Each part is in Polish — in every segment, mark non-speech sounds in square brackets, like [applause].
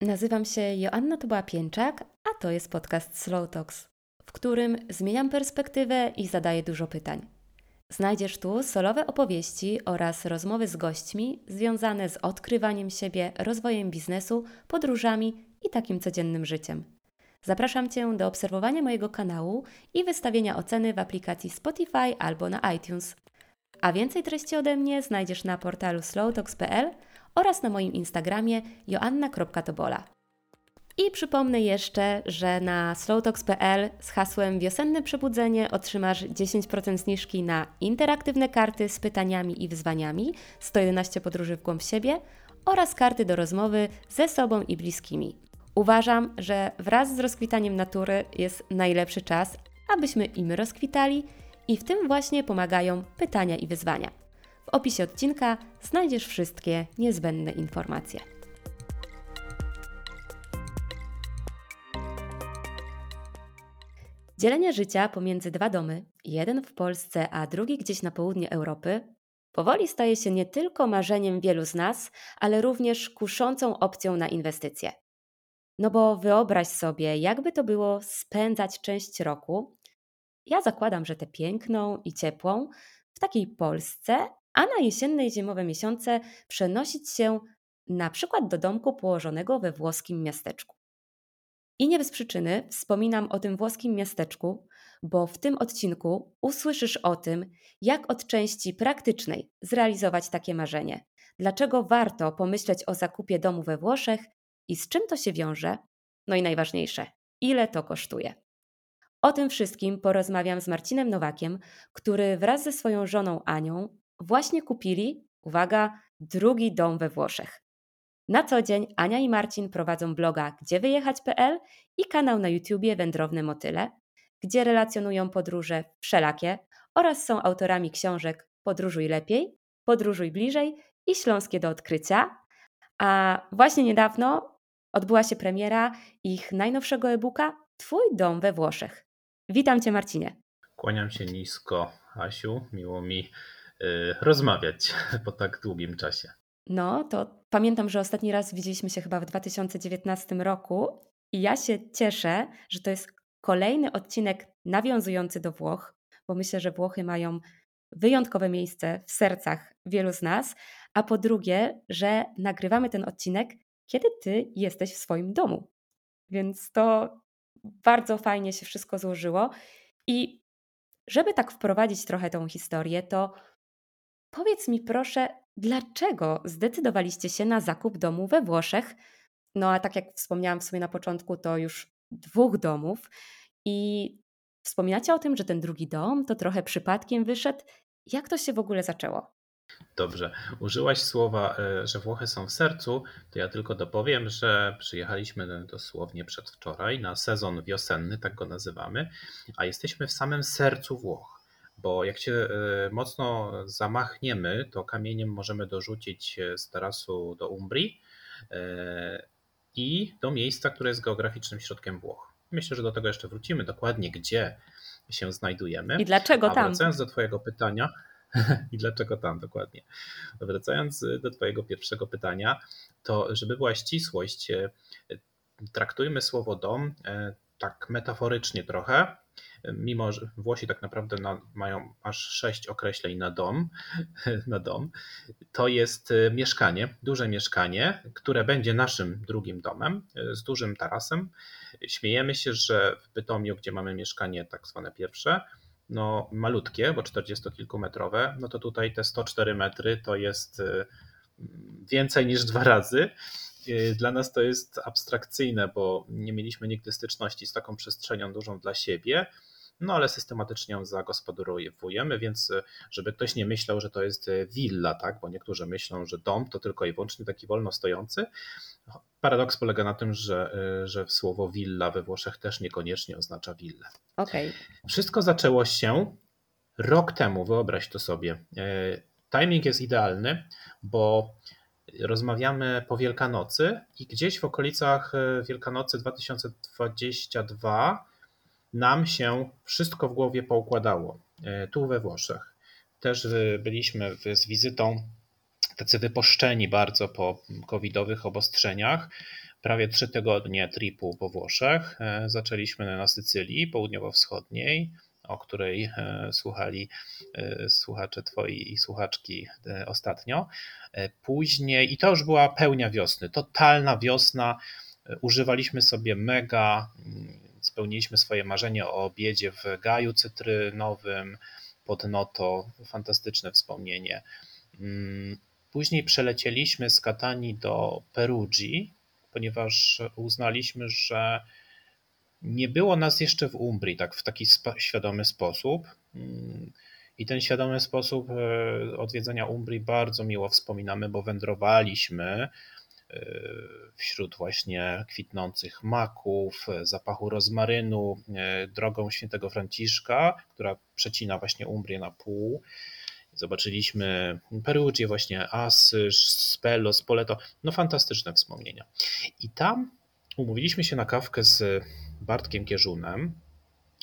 Nazywam się Joanna Tuba-Pięczak, a to jest podcast Slow Talks, w którym zmieniam perspektywę i zadaję dużo pytań. Znajdziesz tu solowe opowieści oraz rozmowy z gośćmi związane z odkrywaniem siebie, rozwojem biznesu, podróżami i takim codziennym życiem. Zapraszam Cię do obserwowania mojego kanału i wystawienia oceny w aplikacji Spotify albo na iTunes. A więcej treści ode mnie znajdziesz na portalu slowtalks.pl oraz na moim Instagramie joanna.tobola. I przypomnę jeszcze, że na slowtalks.pl z hasłem Wiosenne Przebudzenie otrzymasz 10% zniżki na interaktywne karty z pytaniami i wyzwaniami 111 podróży w głąb siebie oraz karty do rozmowy ze sobą i bliskimi. Uważam, że wraz z rozkwitaniem natury jest najlepszy czas, abyśmy im rozkwitali i w tym właśnie pomagają pytania i wyzwania. W opisie odcinka znajdziesz wszystkie niezbędne informacje. Dzielenie życia pomiędzy dwa domy, jeden w Polsce, a drugi gdzieś na południe Europy, powoli staje się nie tylko marzeniem wielu z nas, ale również kuszącą opcją na inwestycje. No bo wyobraź sobie, jakby to było spędzać część roku. Ja zakładam, że tę piękną i ciepłą w takiej Polsce, a na jesienne i zimowe miesiące przenosić się na przykład do domku położonego we włoskim miasteczku. I nie bez przyczyny wspominam o tym włoskim miasteczku, bo w tym odcinku usłyszysz o tym, jak od części praktycznej zrealizować takie marzenie, dlaczego warto pomyśleć o zakupie domu we Włoszech i z czym to się wiąże, no i najważniejsze, ile to kosztuje. O tym wszystkim porozmawiam z Marcinem Nowakiem, który wraz ze swoją żoną Anią właśnie kupili, uwaga, drugi dom we Włoszech. Na co dzień Ania i Marcin prowadzą bloga gdziewyjechać.pl i kanał na YouTubie Wędrowne Motyle, gdzie relacjonują podróże wszelakie oraz są autorami książek Podróżuj lepiej, Podróżuj bliżej i Śląskie do odkrycia. A właśnie niedawno odbyła się premiera ich najnowszego e-booka Twój dom we Włoszech. Witam Cię Marcinie. Kłaniam się nisko, Asiu. Miło mi rozmawiać [laughs] po tak długim czasie. No, to pamiętam, że ostatni raz widzieliśmy się chyba w 2019 roku i ja się cieszę, że to jest kolejny odcinek nawiązujący do Włoch, bo myślę, że Włochy mają wyjątkowe miejsce w sercach wielu z nas, a po drugie, że nagrywamy ten odcinek, kiedy ty jesteś w swoim domu. Więc to bardzo fajnie się wszystko złożyło. I żeby tak wprowadzić trochę tą historię, to powiedz mi proszę, dlaczego zdecydowaliście się na zakup domu we Włoszech? No a tak jak wspomniałam w sumie na początku, to już dwóch domów. I wspominacie o tym, że ten drugi dom to trochę przypadkiem wyszedł. Jak to się w ogóle zaczęło? Dobrze. Użyłaś słowa, e, że Włochy są w sercu, to ja tylko dopowiem, że przyjechaliśmy dosłownie przedwczoraj na sezon wiosenny, tak go nazywamy, a jesteśmy w samym sercu Włoch. Bo jak się e, mocno zamachniemy, to kamieniem możemy dorzucić z tarasu do Umbrii e, i do miejsca, które jest geograficznym środkiem Włoch. Myślę, że do tego jeszcze wrócimy, dokładnie gdzie się znajdujemy. I dlaczego tam? Wracając do Twojego pytania, [laughs] i dlaczego tam dokładnie. Wracając do Twojego pierwszego pytania, to żeby była ścisłość, e, traktujmy słowo dom e, tak metaforycznie trochę, mimo że Włosi tak naprawdę mają aż sześć określeń na dom, [laughs] na dom, to jest e, mieszkanie, duże mieszkanie, które będzie naszym drugim domem z dużym tarasem. Śmiejemy się, że w Bytomiu, gdzie mamy mieszkanie tak zwane pierwsze, no, malutkie, bo 40-kilkumetrowe, no to tutaj te 104 metry to jest y, więcej niż dwa razy. Y, dla nas to jest abstrakcyjne, bo nie mieliśmy nigdy styczności z taką przestrzenią dużą dla siebie no ale systematycznie ją zagospodarowujemy, więc e, żeby ktoś nie myślał, że to jest e, willa, tak, bo niektórzy myślą, że dom to tylko i wyłącznie taki wolno stojący. Paradoks polega na tym, że, e, że słowo willa we Włoszech też niekoniecznie oznacza willę. Okay. Wszystko zaczęło się rok temu, wyobraź to sobie. Timing jest idealny, bo rozmawiamy po Wielkanocy i gdzieś w okolicach Wielkanocy 2022 nam się wszystko w głowie poukładało e, tu we Włoszech. Też byliśmy z wizytą tacy wyposzczeni bardzo po covidowych obostrzeniach. prawie trzy tygodnie tripu po Włoszech. Zaczęliśmy na Sycylii południowo-wschodniej, o której słuchali słuchacze twoi i słuchaczki ostatnio. Później, i to już była pełnia wiosny, totalna wiosna. Używaliśmy sobie mega spełniliśmy swoje marzenie o obiedzie w gaju cytrynowym pod Noto. Fantastyczne wspomnienie. Mm, później przelecieliśmy z Katani do Perugii, ponieważ uznaliśmy, że nie było nas jeszcze w Umbrii tak w taki świadomy sposób. Mm, I ten świadomy sposób e, odwiedzenia Umbrii bardzo miło wspominamy, bo wędrowaliśmy wśród właśnie kwitnących maków, zapachu rozmarynu, e, drogą świętego Franciszka, która przecina właśnie Umbrię na pół. Zobaczyliśmy Perugię, właśnie Asyż, Spello, Spoleto. No fantastyczne wspomnienia. I tam umówiliśmy się na kawkę z Bartkiem Kierzunem.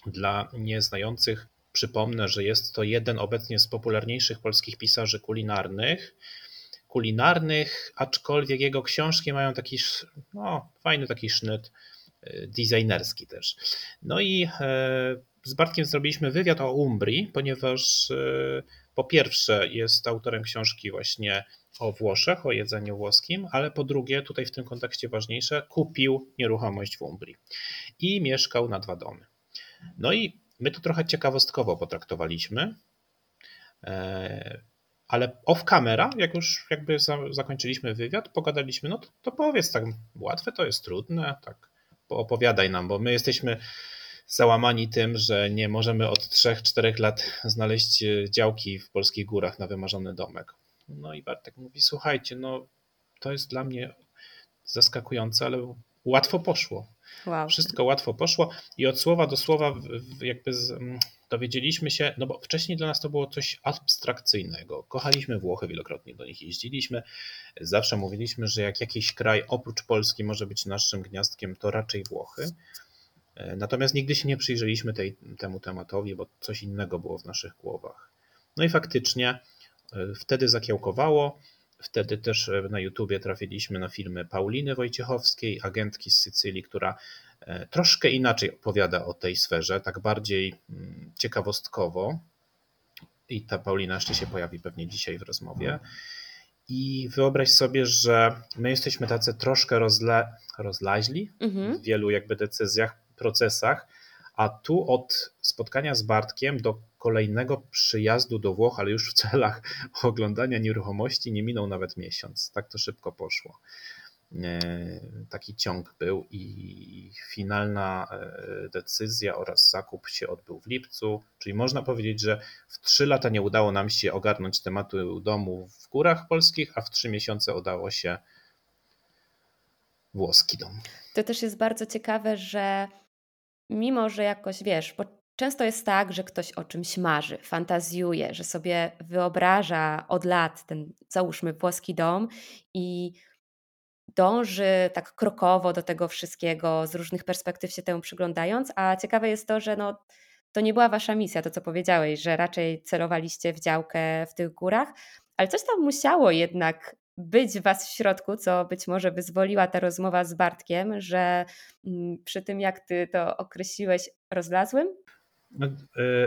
Dla nieznających przypomnę, że jest to jeden obecnie z popularniejszych polskich pisarzy kulinarnych kulinarnych, aczkolwiek jego książki mają taki no, fajny taki sznyt y, designerski też. No i e, z Bartkiem zrobiliśmy wywiad o Umbrii, ponieważ e, po pierwsze jest autorem książki właśnie o Włoszech, o jedzeniu włoskim, ale po drugie, tutaj w tym kontekście ważniejsze, kupił nieruchomość w Umbrii i mieszkał na dwa domy. No i my to trochę ciekawostkowo potraktowaliśmy. E, ale off camera, jak już jakby za, zakończyliśmy wywiad, pogadaliśmy, no to, to powiedz tak, łatwe to jest trudne, tak opowiadaj nam, bo my jesteśmy załamani tym, że nie możemy od 3-4 lat znaleźć e, działki w polskich górach na wymarzony domek. No i Bartek mówi, słuchajcie, no to jest dla mnie zaskakujące, ale łatwo poszło. Wow. Wszystko łatwo poszło i od słowa do słowa jakby z, mm, dowiedzieliśmy się, no bo wcześniej dla nas to było coś abstrakcyjnego. Kochaliśmy Włochy, wielokrotnie do nich jeździliśmy. Zawsze mówiliśmy, że jak jakiś kraj oprócz Polski może być naszym gniazdkiem, to raczej Włochy. E, natomiast nigdy się nie przyjrzeliśmy tej, temu tematowi, bo coś innego było w naszych głowach. No i faktycznie wtedy zakiełkowało. Wtedy też e, na YouTubie trafiliśmy na filmy Pauliny Wojciechowskiej, agentki z Sycylii, która e, troszkę inaczej opowiada o tej sferze, tak bardziej mm, ciekawostkowo. I ta Paulina jeszcze się pojawi pewnie dzisiaj w rozmowie. I wyobraź sobie, że my jesteśmy tacy troszkę rozlaźli mhm. w wielu jakby decyzjach, procesach, a tu od spotkania z Bartkiem do kolejnego przyjazdu do Włoch, ale już w celach [laughs] oglądania nieruchomości nie minął nawet miesiąc. Tak to szybko poszło. E, taki ciąg był i finalna e, decyzja oraz zakup się odbył w lipcu, czyli można powiedzieć, że w trzy lata nie udało nam się ogarnąć tematu domu w górach polskich, a w trzy miesiące udało się włoski dom. To też jest bardzo ciekawe, że mimo, że jakoś wiesz, Często jest tak, że ktoś o czymś marzy, fantazjuje, że sobie wyobraża od lat ten, załóżmy, włoski dom i dąży tak krokowo do tego wszystkiego, z różnych perspektyw się temu przyglądając, a ciekawe jest to, że no, to nie była wasza misja, to co powiedziałeś, że raczej celowaliście w działkę w tych górach, ale coś tam musiało jednak być was w środku, co być może wyzwoliła ta rozmowa z Bartkiem, że mm, przy tym jak ty to określiłeś rozlazłym,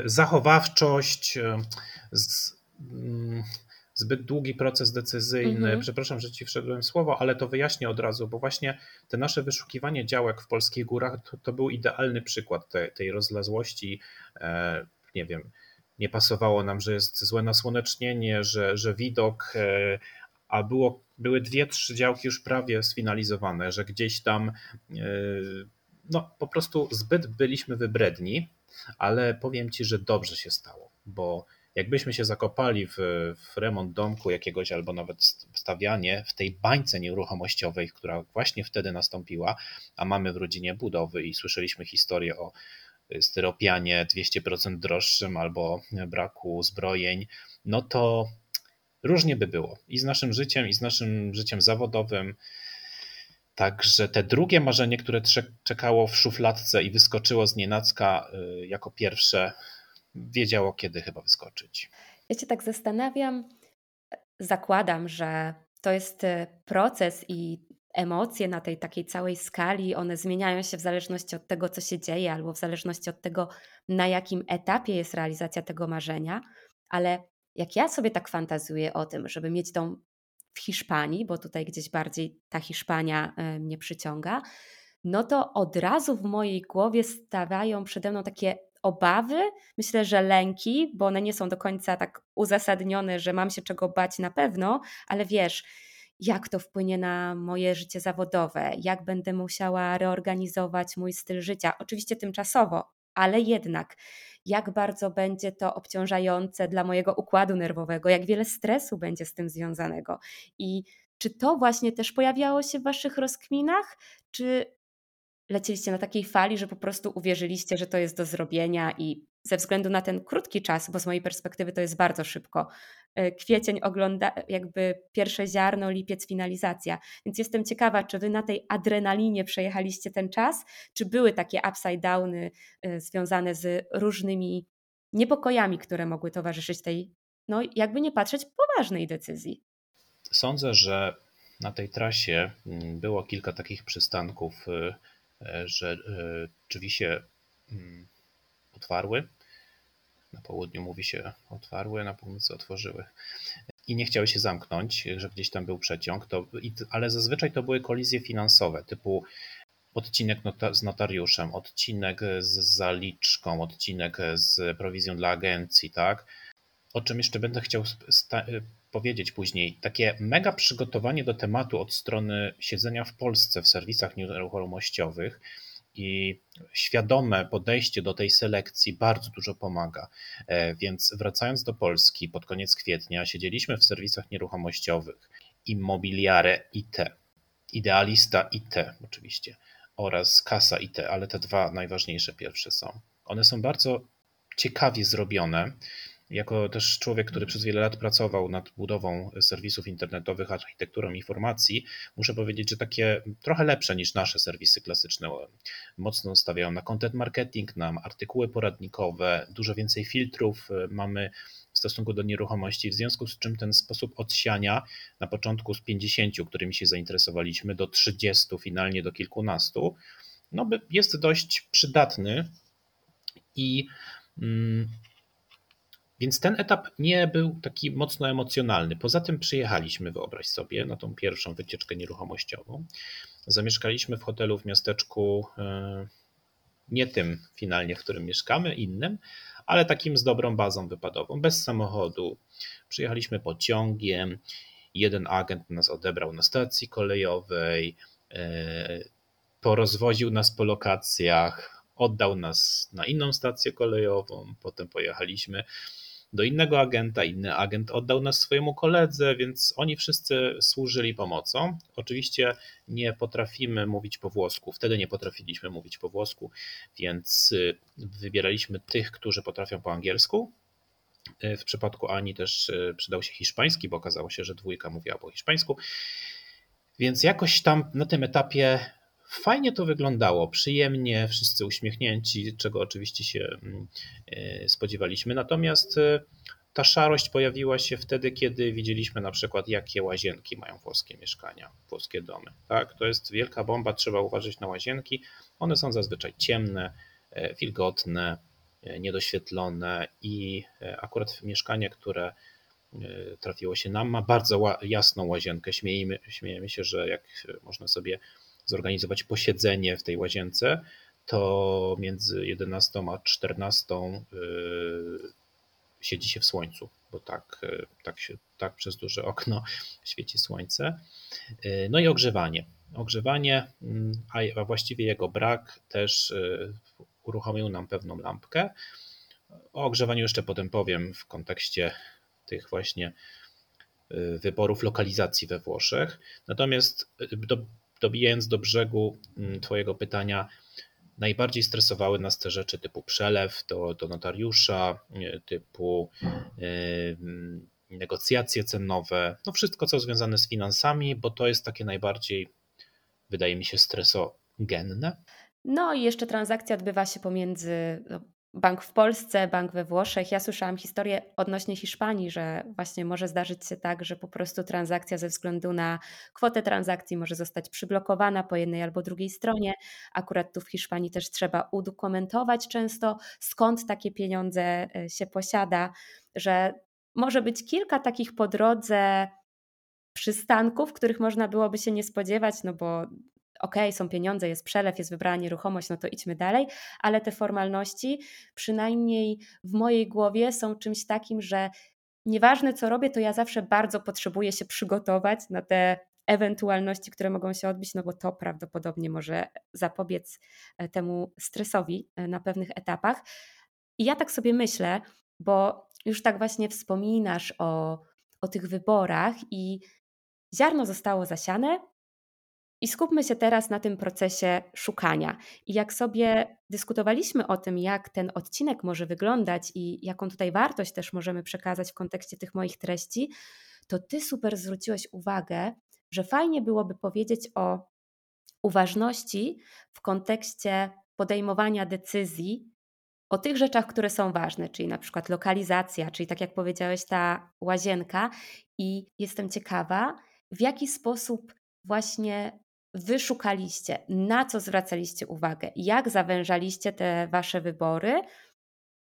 zachowawczość, e, mm, zbyt długi proces decyzyjny. Mhm. Przepraszam, że ci wszedłem w słowo, ale to wyjaśnię od razu, bo właśnie te nasze wyszukiwanie działek w polskich górach to, to był idealny przykład tej, tej rozlazłości. E, nie wiem, nie pasowało nam, że jest złe nasłonecznienie, że, że widok, a było, były dwie, trzy działki już prawie sfinalizowane, że gdzieś tam no, po prostu zbyt byliśmy wybredni ale powiem ci, że dobrze się stało, bo jakbyśmy się zakopali w, w, remont domku jakiegoś albo nawet stawianie w tej bańce nieruchomościowej, która właśnie wtedy nastąpiła, a mamy w rodzinie budowy i słyszeliśmy historię o styropianie 200% droższym albo braku zbrojeń, no to różnie by było i z naszym życiem, i z naszym życiem zawodowym. Także te drugie marzenie, które czekało w szufladce i wyskoczyło z nienacka y, jako pierwsze, wiedziało kiedy chyba wyskoczyć. Ja się tak zastanawiam, zakładam, że to jest y, proces i emocje na tej takiej całej skali, one zmieniają się w zależności od tego, co się dzieje, albo w zależności od tego, na jakim etapie jest realizacja tego marzenia. Ale jak ja sobie tak fantazuję o tym, żeby mieć dom w Hiszpanii, bo tutaj gdzieś bardziej ta Hiszpania e, mnie przyciąga, no to od razu w mojej głowie stawiają przede mną takie obawy, myślę, że lęki, bo one nie są do końca tak uzasadnione, że mam się czego bać na pewno, ale wiesz, jak to wpłynie na moje życie zawodowe, jak będę musiała reorganizować mój styl życia, oczywiście tymczasowo, ale jednak jak bardzo będzie to obciążające dla mojego układu nerwowego, jak wiele stresu będzie z tym związanego. I czy to właśnie też pojawiało się w Waszych rozkminach, czy lecieliście na takiej fali, że po prostu uwierzyliście, że to jest do zrobienia i ze względu na ten krótki czas, bo z mojej perspektywy to jest bardzo szybko, e, kwiecień ogląda jakby pierwsze ziarno, lipiec finalizacja. Więc jestem ciekawa, czy wy na tej adrenalinie przejechaliście ten czas, czy były takie upside downy e, związane z różnymi niepokojami, które mogły towarzyszyć tej, no jakby nie patrzeć, poważnej decyzji. Sądzę, że na tej trasie mm, było kilka takich przystanków, y, E, że e, drzwi się mm, otwarły. Na południu mówi się otwarły, na północy otworzyły. I nie chciały się zamknąć, że gdzieś tam był przeciąg, to, ale zazwyczaj to były kolizje finansowe, typu odcinek nota, z notariuszem, odcinek z zaliczką, odcinek z prowizją dla agencji, tak? O czym jeszcze będę chciał powiedzieć później, takie mega przygotowanie do tematu od strony siedzenia w Polsce w serwisach nieruchomościowych i świadome podejście do tej selekcji bardzo dużo pomaga. E, więc wracając do Polski pod koniec kwietnia, siedzieliśmy w serwisach nieruchomościowych Immobiliare IT, Idealista IT oczywiście oraz Kasa IT, ale te dwa najważniejsze pierwsze są. One są bardzo ciekawie zrobione jako też człowiek, który przez wiele lat pracował nad budową serwisów internetowych, architekturą informacji, muszę powiedzieć, że takie trochę lepsze niż nasze serwisy klasyczne. Mocno stawiają na content marketing, na artykuły poradnikowe, dużo więcej filtrów e, mamy w stosunku do nieruchomości, w związku z czym ten sposób odsiania na początku z 50, którymi się zainteresowaliśmy, do 30, finalnie do kilkunastu, no jest dość przydatny i mm, więc ten etap nie był taki mocno emocjonalny. Poza tym przyjechaliśmy, wyobraź sobie, na tą pierwszą wycieczkę nieruchomościową. Zamieszkaliśmy w hotelu w miasteczku, e, nie tym finalnie, w którym mieszkamy, innym, ale takim z dobrą bazą wypadową, bez samochodu. Przyjechaliśmy pociągiem. Jeden agent nas odebrał na stacji kolejowej, e, porozwoził nas po lokacjach, oddał nas na inną stację kolejową, potem pojechaliśmy do innego agenta, inny agent oddał nas swojemu koledze, więc oni wszyscy służyli pomocą. Oczywiście nie potrafimy mówić po włosku, wtedy nie potrafiliśmy mówić po włosku, więc y, wybieraliśmy tych, którzy potrafią po angielsku. Y, w przypadku Ani też y, przydał się hiszpański, bo okazało się, że dwójka mówiła po hiszpańsku. Więc jakoś tam na tym etapie Fajnie to wyglądało, przyjemnie, wszyscy uśmiechnięci, czego oczywiście się mm, e, spodziewaliśmy. Natomiast e, ta szarość pojawiła się wtedy, kiedy widzieliśmy na przykład, jakie łazienki mają włoskie mieszkania, włoskie domy. Tak? To jest wielka bomba, trzeba uważać na łazienki. One są zazwyczaj ciemne, e, wilgotne, niedoświetlone i akurat mieszkanie, które trafiło się nam, ma bardzo jasną łazienkę. Śmiejemy, śmiejemy się, że jak można sobie zorganizować posiedzenie w tej łazience, to między 11 a 14 y, siedzi się w słońcu, bo tak, y, tak, się, tak przez duże okno [laughs] świeci słońce. Y, no i ogrzewanie. Ogrzewanie, mm, a właściwie jego brak też uruchomił nam pewną lampkę. O ogrzewaniu jeszcze potem powiem w kontekście tych właśnie wyborów lokalizacji we Włoszech. Natomiast do, dobijając do brzegu mm, Twojego pytania, najbardziej stresowały nas te rzeczy typu przelew do, do notariusza, typu yy, negocjacje cenowe, no wszystko co związane z finansami, bo to jest takie najbardziej, wydaje mi się, stresogenne. No i jeszcze transakcja odbywa się pomiędzy no, bank w Polsce, bank we Włoszech. Ja słyszałam historię odnośnie Hiszpanii, że właśnie może zdarzyć się tak, że po prostu transakcja ze względu na kwotę transakcji może zostać przyblokowana po jednej albo drugiej stronie. Akurat tu w Hiszpanii też trzeba udokumentować często, skąd takie pieniądze e, się posiada, że może być kilka takich po drodze przystanków, których można byłoby się nie spodziewać, no bo okay, są pieniądze, jest przelew, jest wybrana nieruchomość, no to idźmy dalej, ale te formalności, przynajmniej w mojej głowie, są czymś takim, że nieważne co robię, to ja zawsze bardzo potrzebuję się przygotować na te ewentualności, które mogą się odbić, no bo to prawdopodobnie może zapobiec e, temu stresowi e, na pewnych etapach. I ja tak sobie myślę, bo już tak właśnie wspominasz o, o tych wyborach i ziarno zostało zasiane, i skupmy się teraz na tym procesie szukania. I jak sobie dyskutowaliśmy o tym, jak ten odcinek może wyglądać i jaką tutaj wartość też możemy przekazać w kontekście tych moich treści, to ty super zwróciłeś uwagę, że fajnie byłoby powiedzieć o uważności w kontekście podejmowania decyzji o tych rzeczach, które są ważne, czyli na przykład lokalizacja, czyli tak jak powiedziałeś, ta łazienka. I jestem ciekawa, w jaki sposób właśnie wyszukaliście, na co zwracaliście uwagę, jak zawężaliście te wasze wybory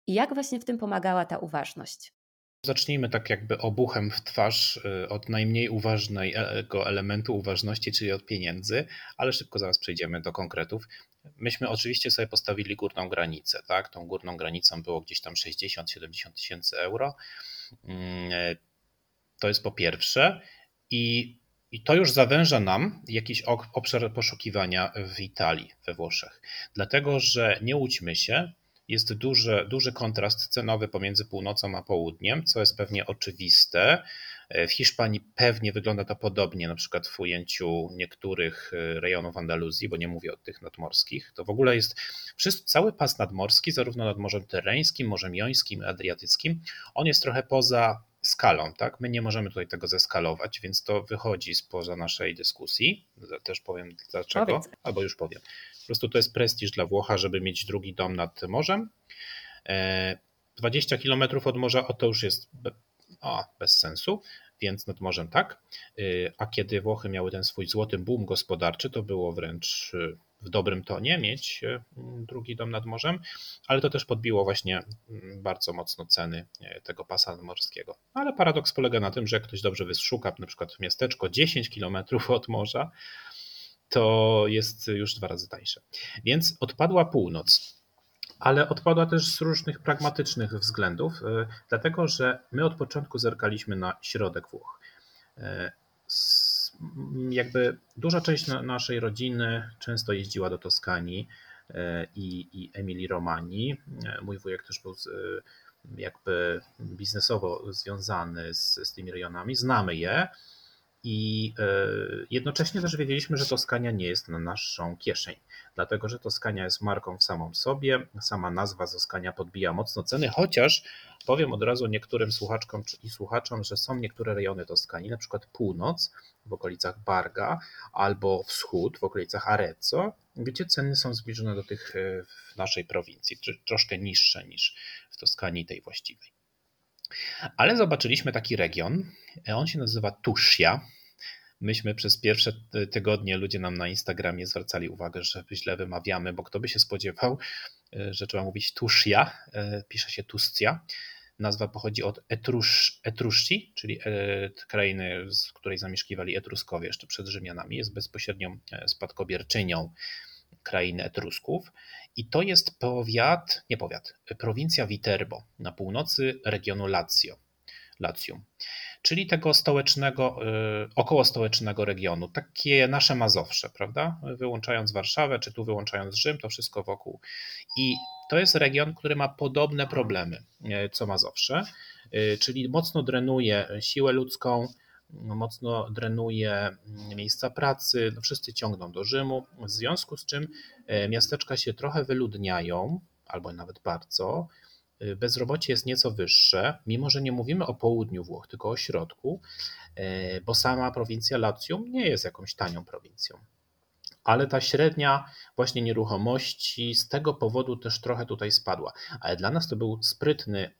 i jak właśnie w tym pomagała ta uważność? Zacznijmy tak jakby obuchem w twarz y, od najmniej uważnego elementu uważności, czyli od pieniędzy, ale szybko zaraz przejdziemy do konkretów. Myśmy oczywiście sobie postawili górną granicę, tak? Tą górną granicą było gdzieś tam 60-70 tysięcy euro. Mm, e, to jest po pierwsze. I i to już zawęża nam jakiś obszar poszukiwania w Italii, we Włoszech. Dlatego, że nie łudźmy się, jest duży, duży kontrast cenowy pomiędzy północą a południem, co jest pewnie oczywiste. W Hiszpanii pewnie wygląda to podobnie, na przykład w ujęciu niektórych rejonów Andaluzji, bo nie mówię o tych nadmorskich. To w ogóle jest cały pas nadmorski, zarówno nad Morzem Tereńskim, Morzem Jońskim, Adriatyckim, on jest trochę poza skalą, tak? My nie możemy tutaj tego zeskalować, więc to wychodzi spoza naszej dyskusji. Też powiem dlaczego, Powiedz. albo już powiem. Po prostu to jest prestiż dla Włocha, żeby mieć drugi dom nad morzem. 20 e, km od morza, o to już jest o, bez sensu, więc nad morzem tak. E, a kiedy Włochy miały ten swój złoty boom gospodarczy, to było wręcz e, w dobrym tonie mieć e, drugi dom nad morzem, ale to też podbiło właśnie mm, bardzo mocno ceny e, tego pasa morskiego. Ale paradoks polega na tym, że jak ktoś dobrze wyszuka na przykład miasteczko 10 km od morza, to jest już dwa razy tańsze. Więc odpadła północ. Ale odpadła też z różnych pragmatycznych względów, e, dlatego że my od początku zerkaliśmy na środek Włoch jakby duża część naszej rodziny często jeździła do Toskanii e, i, i Emilii Romani. E, mój wujek też był z, jakby biznesowo związany z, z tymi rejonami, znamy je. I e, jednocześnie też wiedzieliśmy, że Toskania nie jest na naszą kieszeń, dlatego że Toskania jest marką w samą sobie. Sama nazwa Toskania podbija mocno ceny, chociaż powiem od razu niektórym słuchaczkom i słuchaczom, że są niektóre rejony Toskanii, na przykład północ w okolicach Barga albo wschód w okolicach Arezzo, gdzie ceny są zbliżone do tych e, w naszej prowincji, troszkę niższe niż w Toskanii tej właściwej. Ale zobaczyliśmy taki region, e, on się nazywa Tuscia. Myśmy przez pierwsze tygodnie ludzie nam na Instagramie zwracali uwagę, że źle wymawiamy, bo kto by się spodziewał, e, że trzeba mówić Tuszja, pisze się Tuscia. Nazwa pochodzi od Etrusz, Etruszci, czyli e, krainy, z której zamieszkiwali Etruskowie jeszcze przed Rzymianami. Jest bezpośrednią e, spadkobierczynią krainy Etrusków. I to jest powiat, nie powiat, prowincja Viterbo na północy regionu Lazio. Latium, czyli tego stołecznego, e, około stołecznego regionu, takie nasze Mazowsze, prawda? Wyłączając Warszawę, czy tu wyłączając Rzym, to wszystko wokół. I to jest region, który ma podobne problemy e, co Mazowsze, e, czyli mocno drenuje siłę ludzką, mocno drenuje miejsca pracy, no wszyscy ciągną do Rzymu, w związku z czym miasteczka się trochę wyludniają, albo nawet bardzo, Y, bezrobocie jest nieco wyższe, mimo że nie mówimy o południu Włoch, tylko o środku, y, bo sama prowincja Latium nie jest jakąś tanią prowincją. ale ta średnia właśnie nieruchomości z tego powodu też trochę tutaj spadła. Ale dla nas to był sprytny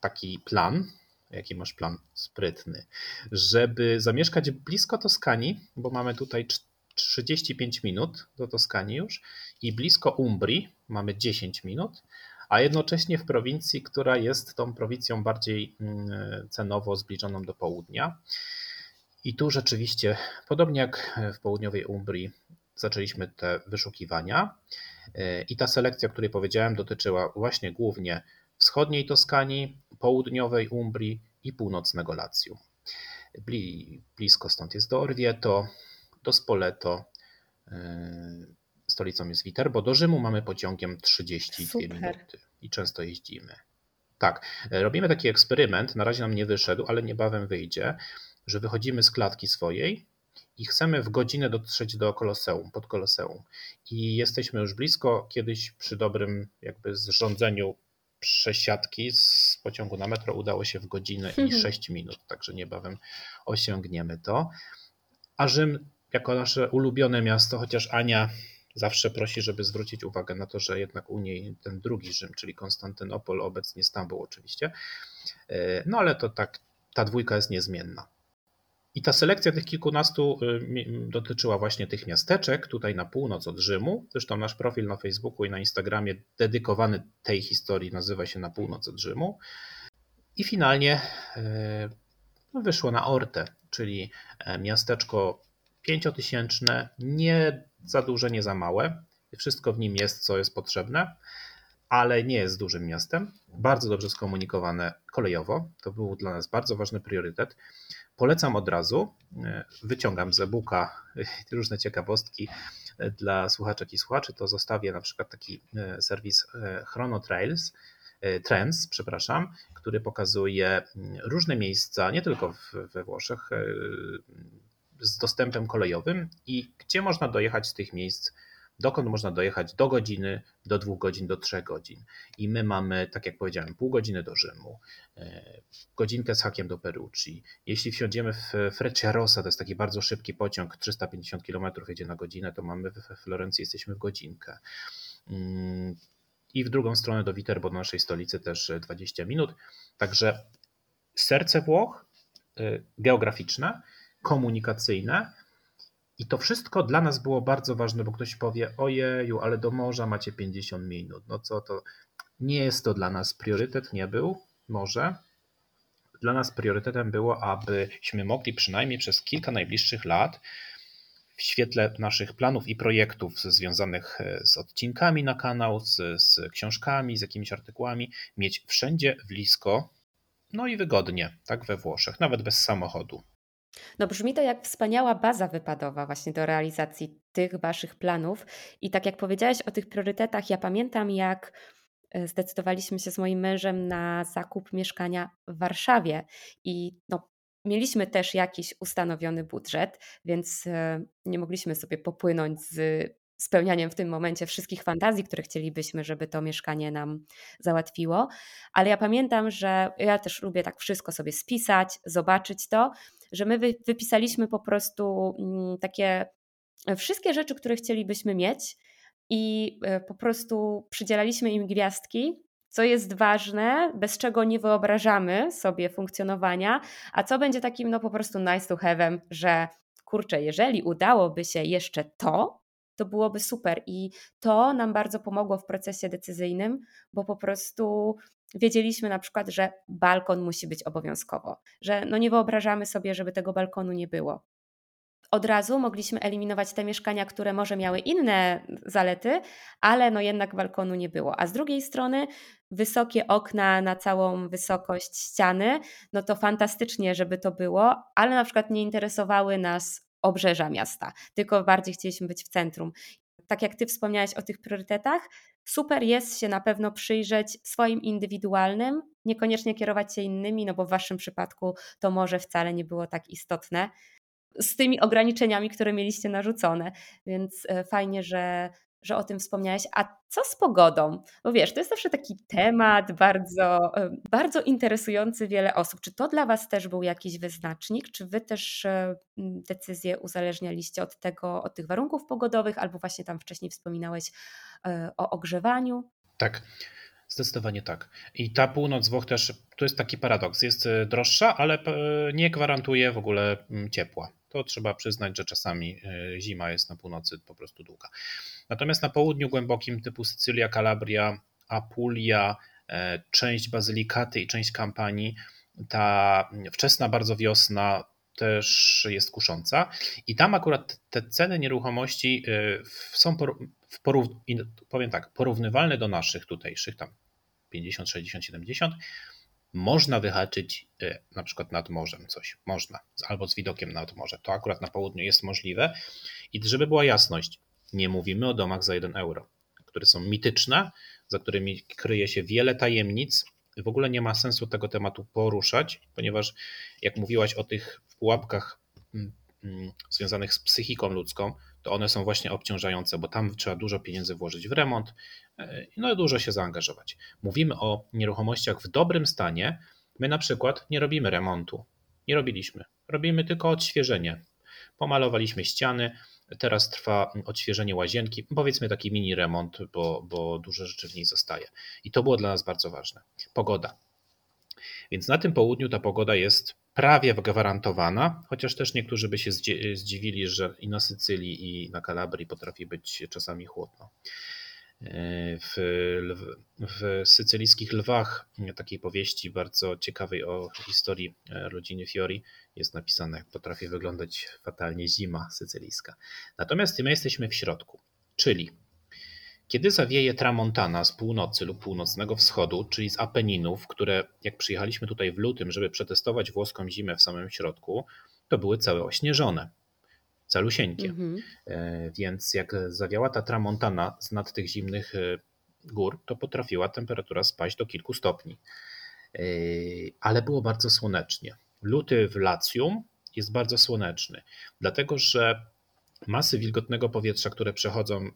taki plan, jaki masz plan sprytny, żeby zamieszkać blisko Toskanii, bo mamy tutaj 35 minut do Toskanii już i blisko Umbrii mamy 10 minut, a jednocześnie w prowincji, która jest tą prowincją bardziej mm, cenowo zbliżoną do południa. I tu rzeczywiście, podobnie jak w południowej Umbrii, zaczęliśmy te wyszukiwania. I ta selekcja, o której powiedziałem, dotyczyła właśnie głównie wschodniej Toskanii, południowej Umbrii i północnego Lacjum. Blisko stąd jest do Orvieto, do Spoleto, stolicą jest Viterbo. Do Rzymu mamy pociągiem 32 Super. minuty i często jeździmy. Tak, robimy taki eksperyment, na razie nam nie wyszedł, ale niebawem wyjdzie, że wychodzimy z klatki swojej i chcemy w godzinę dotrzeć do Koloseum, pod Koloseum. I jesteśmy już blisko, kiedyś przy dobrym jakby zrządzeniu przesiadki z pociągu na metro udało się w godzinę i [laughs] 6 minut, także niebawem osiągniemy to. A Rzym jako nasze ulubione miasto, chociaż Ania zawsze prosi, żeby zwrócić uwagę na to, że jednak u niej ten drugi Rzym, czyli Konstantynopol, obecnie Stambuł oczywiście. E, no ale to tak, ta dwójka jest niezmienna. I ta selekcja tych kilkunastu y, dotyczyła właśnie tych miasteczek tutaj na północ od Rzymu. Zresztą nasz profil na Facebooku i na Instagramie dedykowany tej historii nazywa się Na północ od Rzymu. I finalnie e, no, wyszło na Orte, czyli e, miasteczko pięciotysięczne, nie za duże, nie za małe. Wszystko w nim jest, co jest potrzebne, ale nie jest dużym miastem. Bardzo dobrze skomunikowane kolejowo. To był dla nas bardzo ważny priorytet. Polecam od razu. Wyciągam z e-booka [laughs] różne ciekawostki dla słuchaczek i słuchaczy. To zostawię na przykład taki e, serwis e, Chrono Trails, e, Trends, przepraszam, który pokazuje różne miejsca, nie tylko we Włoszech, z dostępem kolejowym i gdzie można dojechać z tych miejsc, dokąd można dojechać do godziny, do dwóch godzin, do trzech godzin. I my mamy, tak jak powiedziałem, pół godziny do Rzymu, e, godzinkę z hakiem do Perucci. Jeśli wsiądziemy w Frecciarossa, to jest taki bardzo szybki pociąg, 350 km jedzie na godzinę, to mamy we Florencji, jesteśmy w godzinkę. Mm, I w drugą stronę do Viterbo, do naszej stolicy też 20 minut. Także serce Włoch, e, geograficzne, komunikacyjne. I to wszystko dla nas było bardzo ważne, bo ktoś powie: Ojeju, ale do morza macie 50 minut. No co to? Nie jest to dla nas priorytet, nie był, może. Dla nas priorytetem było, abyśmy mogli przynajmniej przez kilka najbliższych lat w świetle naszych planów i projektów związanych e, z odcinkami na kanał, z, z książkami, z jakimiś artykułami, mieć wszędzie blisko, no i wygodnie, tak we Włoszech, nawet bez samochodu. No brzmi to jak wspaniała baza wypadowa właśnie do realizacji tych waszych planów. I tak jak powiedziałeś o tych priorytetach, ja pamiętam jak e, zdecydowaliśmy się z moim mężem na zakup mieszkania w Warszawie i no, mieliśmy też jakiś ustanowiony budżet, więc e, nie mogliśmy sobie popłynąć z spełnianiem w tym momencie wszystkich fantazji, które chcielibyśmy, żeby to mieszkanie nam załatwiło. Ale ja pamiętam, że ja też lubię tak wszystko sobie spisać, zobaczyć to, że my wypisaliśmy po prostu mm, takie e, wszystkie rzeczy, które chcielibyśmy mieć i e, po prostu przydzielaliśmy im gwiazdki, co jest ważne, bez czego nie wyobrażamy sobie funkcjonowania, a co będzie takim no po prostu nice to have'em, że kurczę, jeżeli udałoby się jeszcze to, to byłoby super. I to nam bardzo pomogło w procesie decyzyjnym, bo po prostu wiedzieliśmy na przykład, że balkon musi być obowiązkowo, że no nie wyobrażamy sobie, żeby tego balkonu nie było. Od razu mogliśmy eliminować te mieszkania, które może miały inne zalety, ale no jednak balkonu nie było. A z drugiej strony wysokie okna na całą wysokość ściany, no to fantastycznie, żeby to było, ale na przykład nie interesowały nas obrzeża miasta, tylko bardziej chcieliśmy być w centrum. Tak jak Ty wspomniałeś o tych priorytetach, super jest się na pewno przyjrzeć swoim indywidualnym, niekoniecznie kierować się innymi, no bo w Waszym przypadku to może wcale nie było tak istotne z tymi ograniczeniami, które mieliście narzucone. Więc e, fajnie, że że o tym wspomniałeś. A co z pogodą? Bo wiesz, to jest zawsze taki temat bardzo, e, bardzo interesujący wiele osób. Czy to dla Was też był jakiś wyznacznik? Czy Wy też e, decyzję uzależnialiście od tego, od tych warunków pogodowych, albo właśnie tam wcześniej wspominałeś e, o ogrzewaniu? Tak. Zdecydowanie tak. I ta północ Włoch też, to jest taki paradoks, jest droższa, ale nie gwarantuje w ogóle ciepła to trzeba przyznać, że czasami e, zima jest na północy po prostu długa. Natomiast na południu głębokim typu Sycylia, Kalabria, Apulia, e, część Bazylikaty i część Kampanii, ta wczesna bardzo wiosna też jest kusząca i tam akurat te ceny nieruchomości e, są w porów, powiem tak, porównywalne do naszych tutejszych, tam 50, 60, 70, można wyhaczyć e, na przykład nad morzem coś, można, albo z widokiem nad morze. To akurat na południu jest możliwe. I żeby była jasność, nie mówimy o domach za 1 euro, które są mityczne, za którymi kryje się wiele tajemnic. W ogóle nie ma sensu tego tematu poruszać, ponieważ jak mówiłaś o tych pułapkach mm, mm, związanych z psychiką ludzką, to one są właśnie obciążające, bo tam trzeba dużo pieniędzy włożyć w remont, e, no dużo się zaangażować. Mówimy o nieruchomościach w dobrym stanie. My na przykład nie robimy remontu. Nie robiliśmy. Robimy tylko odświeżenie. Pomalowaliśmy ściany, teraz trwa odświeżenie łazienki, powiedzmy taki mini remont, bo, bo dużo rzeczy w niej zostaje. I to było dla nas bardzo ważne. Pogoda. Więc na tym południu ta pogoda jest prawie gwarantowana, chociaż też niektórzy by się zdziwili, że i na Sycylii, i na Kalabrii potrafi być czasami chłodno. W, w sycylijskich lwach, takiej powieści bardzo ciekawej o historii rodziny Fiori, jest napisane, jak potrafi wyglądać fatalnie zima sycylijska. Natomiast my jesteśmy w środku, czyli kiedy zawieje tramontana z północy lub północnego wschodu, czyli z Apeninów, które jak przyjechaliśmy tutaj w lutym, żeby przetestować włoską zimę w samym środku, to były całe ośnieżone, calusieńkie. Mhm. E, więc jak zawiała ta tramontana z nad tych zimnych e, gór, to potrafiła temperatura spaść do kilku stopni. E, ale było bardzo słonecznie. Luty w Lacjum jest bardzo słoneczny, dlatego że masy wilgotnego powietrza, które przechodzą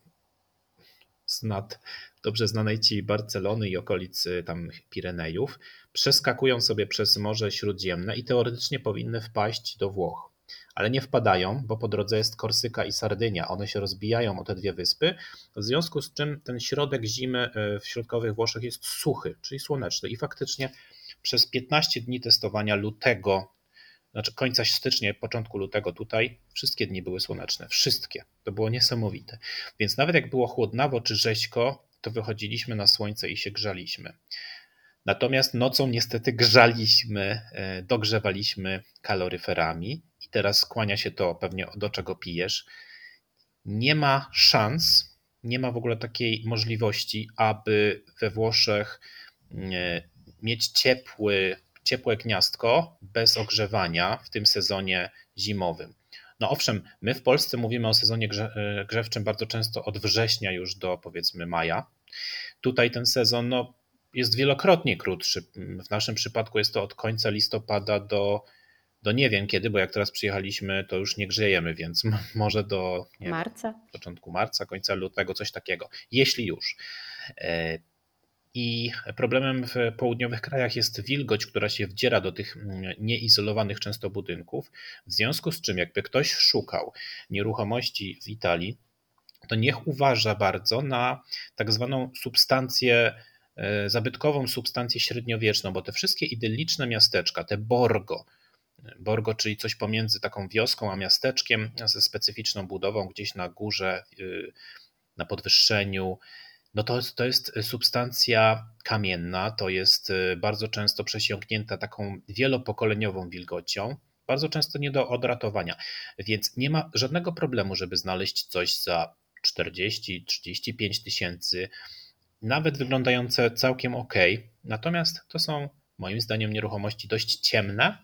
z nad dobrze znanej ci Barcelony i okolicy tam Pirenejów, przeskakują sobie przez Morze Śródziemne i teoretycznie powinny wpaść do Włoch. Ale nie wpadają, bo po drodze jest Korsyka i Sardynia. One się rozbijają o te dwie wyspy, w związku z czym ten środek zimy e, w środkowych Włoszech jest suchy, czyli słoneczny. I faktycznie przez 15 dni testowania lutego znaczy końca stycznia, początku lutego tutaj, wszystkie dni były słoneczne. Wszystkie. To było niesamowite. Więc nawet jak było chłodnawo czy rzeźko, to wychodziliśmy na słońce i się grzaliśmy. Natomiast nocą niestety grzaliśmy, e, dogrzewaliśmy kaloryferami i teraz kłania się to pewnie do czego pijesz. Nie ma szans, nie ma w ogóle takiej możliwości, aby we Włoszech e, mieć ciepły, ciepłe gniazdko bez ogrzewania w tym sezonie zimowym. No owszem, my w Polsce mówimy o sezonie e, grzewczym bardzo często od września już do powiedzmy maja. Tutaj ten sezon no, jest wielokrotnie krótszy. W naszym przypadku jest to od końca listopada do, do nie wiem kiedy, bo jak teraz przyjechaliśmy, to już nie grzejemy, więc może do marca. Wiem, początku marca, końca lutego, coś takiego. Jeśli już. I problemem w południowych krajach jest wilgoć, która się wdziera do tych mm, nieizolowanych często budynków. W związku z czym, jakby ktoś szukał nieruchomości w Italii, to niech uważa bardzo na tak zwaną substancję, e, zabytkową substancję średniowieczną, bo te wszystkie idylliczne miasteczka, te Borgo, Borgo, czyli coś pomiędzy taką wioską a miasteczkiem ze specyficzną budową gdzieś na górze, y, na podwyższeniu, no to, to jest substancja kamienna, to jest y, bardzo często przesiąknięta taką wielopokoleniową wilgocią, bardzo często nie do odratowania, więc nie ma żadnego problemu, żeby znaleźć coś za 40-35 tysięcy, nawet wyglądające całkiem ok. Natomiast to są moim zdaniem nieruchomości dość ciemne,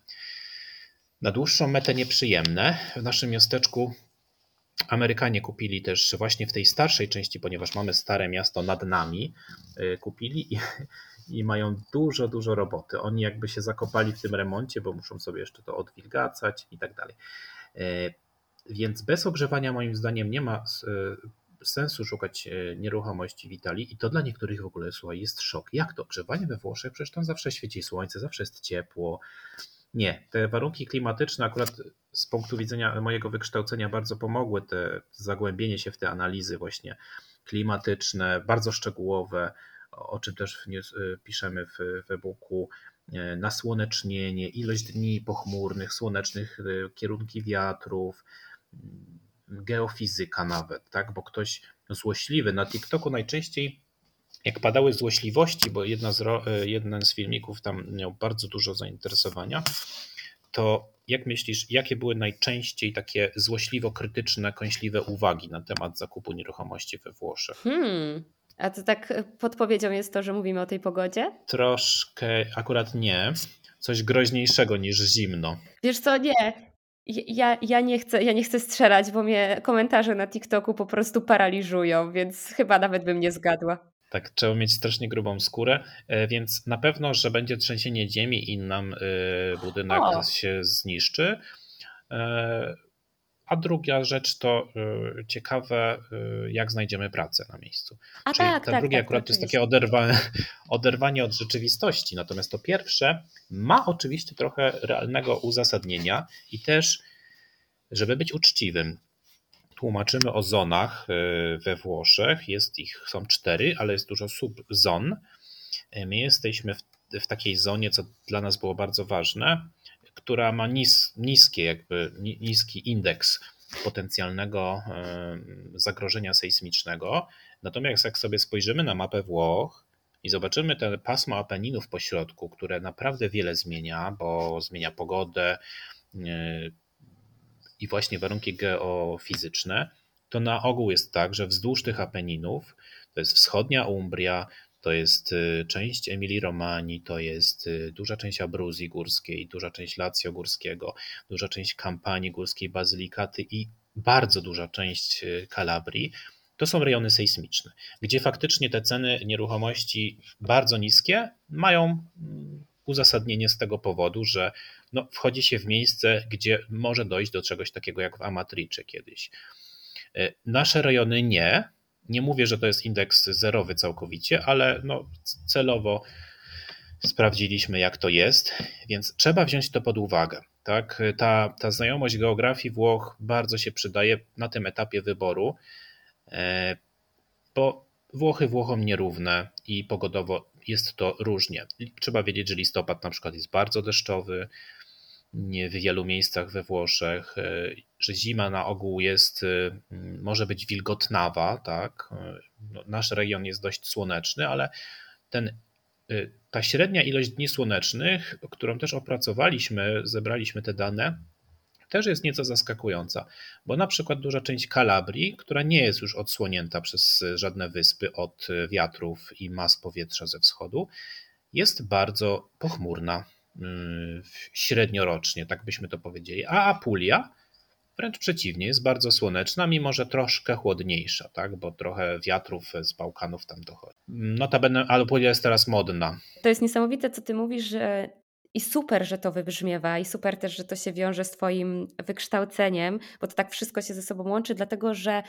na dłuższą metę nieprzyjemne. W naszym miasteczku Amerykanie kupili też właśnie w tej starszej części, ponieważ mamy stare miasto nad nami, y, kupili i, i mają dużo, dużo roboty. Oni jakby się zakopali w tym remoncie, bo muszą sobie jeszcze to odwilgacać i tak dalej. Y, więc bez ogrzewania moim zdaniem nie ma y, sensu szukać nieruchomości w Italii i to dla niektórych w ogóle, słuchaj, jest szok. Jak to? Grzewanie we Włoszech? Przecież tam zawsze świeci słońce, zawsze jest ciepło. Nie, te warunki klimatyczne akurat z punktu widzenia mojego wykształcenia bardzo pomogły, te zagłębienie się w te analizy właśnie klimatyczne, bardzo szczegółowe, o czym też y, piszemy w, w e-booku, e, nasłonecznienie, ilość dni pochmurnych, słonecznych, y, kierunki wiatrów, mm, geofizyka nawet, tak? Bo ktoś złośliwy na TikToku najczęściej jak padały złośliwości, bo jedna z, e, jeden z filmików tam miał bardzo dużo zainteresowania, to jak myślisz, jakie były najczęściej takie złośliwo-krytyczne, kąśliwe uwagi na temat zakupu nieruchomości we Włoszech? Hmm. A to tak podpowiedzią jest to, że mówimy o tej pogodzie? Troszkę, akurat nie. Coś groźniejszego niż zimno. Wiesz co, nie. Ja, ja, nie chcę, ja nie chcę strzelać, bo mnie komentarze na TikToku po prostu paraliżują, więc chyba nawet bym nie zgadła. Tak, trzeba mieć strasznie grubą skórę, e, więc na pewno, że będzie trzęsienie ziemi i nam e, budynek o. się zniszczy. E, a druga rzecz to ciekawe, jak znajdziemy pracę na miejscu. A Czyli tak, ten tak, drugi tak, akurat to jest takie oderwanie, [laughs] oderwanie od rzeczywistości. Natomiast to pierwsze ma oczywiście trochę realnego uzasadnienia i też, żeby być uczciwym, tłumaczymy o zonach e, we Włoszech. Jest ich, są cztery, ale jest dużo subzon. E, my jesteśmy w, w takiej zonie, co dla nas było bardzo ważne, która ma nis, niskie, jakby niski indeks potencjalnego e, zagrożenia sejsmicznego. Natomiast jak sobie spojrzymy na mapę Włoch i zobaczymy te pasmo Apeninów po środku, które naprawdę wiele zmienia, bo zmienia pogodę, i właśnie warunki geofizyczne, to na ogół jest tak, że wzdłuż tych Apeninów, to jest wschodnia Umbria, to jest y, część Emilii Romani, to jest y, duża część Abruzji górskiej, duża część Lazio górskiego, duża część Kampanii górskiej, Bazylikaty i bardzo duża część y, Kalabrii. To są rejony sejsmiczne, gdzie faktycznie te ceny nieruchomości bardzo niskie mają mm, uzasadnienie z tego powodu, że no, wchodzi się w miejsce, gdzie może dojść do czegoś takiego jak w Amatricze kiedyś. E, nasze rejony nie. Nie mówię, że to jest indeks zerowy całkowicie, ale no, celowo sprawdziliśmy, jak to jest, więc trzeba wziąć to pod uwagę. Tak? Ta, ta znajomość geografii Włoch bardzo się przydaje na tym etapie wyboru, e, bo Włochy Włochom nierówne i pogodowo jest to różnie. Trzeba wiedzieć, że listopad na przykład jest bardzo deszczowy, w wielu miejscach we Włoszech, e, że zima na ogół jest, e, może być wilgotnawa, tak. E, no, nasz region jest dość słoneczny, ale ten, ta średnia ilość dni słonecznych, którą też opracowaliśmy, zebraliśmy te dane, też jest nieco zaskakująca, bo na przykład duża część Kalabrii, która nie jest już odsłonięta przez żadne wyspy od wiatrów i mas powietrza ze wschodu, jest bardzo pochmurna. Y, średniorocznie, tak byśmy to powiedzieli. A Apulia wręcz przeciwnie, jest bardzo słoneczna, mimo że troszkę chłodniejsza, tak? bo trochę wiatrów z Bałkanów tam dochodzi. Notabene Apulia jest teraz modna. To jest niesamowite, co ty mówisz, że i super, że to wybrzmiewa, i super też, że to się wiąże z Twoim wykształceniem, bo to tak wszystko się ze sobą łączy, dlatego że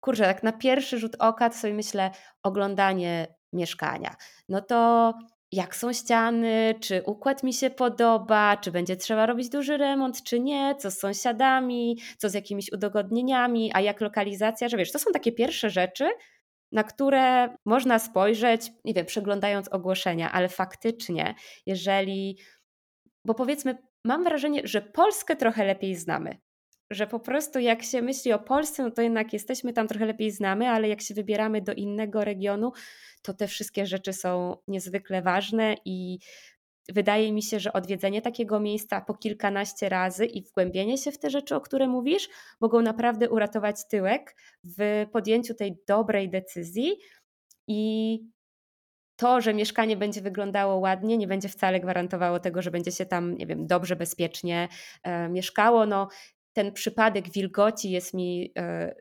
kurczę, tak na pierwszy rzut oka to sobie myślę, oglądanie mieszkania. No to jak są ściany, czy układ mi się podoba, czy będzie trzeba robić duży remont, czy nie, co z sąsiadami, co z jakimiś udogodnieniami, a jak lokalizacja, że wiesz, to są takie pierwsze rzeczy, na które można spojrzeć, nie wiem, przeglądając ogłoszenia, ale faktycznie, jeżeli, bo powiedzmy, mam wrażenie, że Polskę trochę lepiej znamy. Że po prostu jak się myśli o Polsce, no to jednak jesteśmy tam trochę lepiej znamy, ale jak się wybieramy do innego regionu, to te wszystkie rzeczy są niezwykle ważne i wydaje mi się, że odwiedzenie takiego miejsca po kilkanaście razy i wgłębienie się w te rzeczy, o które mówisz, mogą naprawdę uratować tyłek w podjęciu tej dobrej decyzji i to, że mieszkanie będzie wyglądało ładnie, nie będzie wcale gwarantowało tego, że będzie się tam, nie wiem, dobrze, bezpiecznie e, mieszkało. No, ten przypadek wilgoci jest mi e,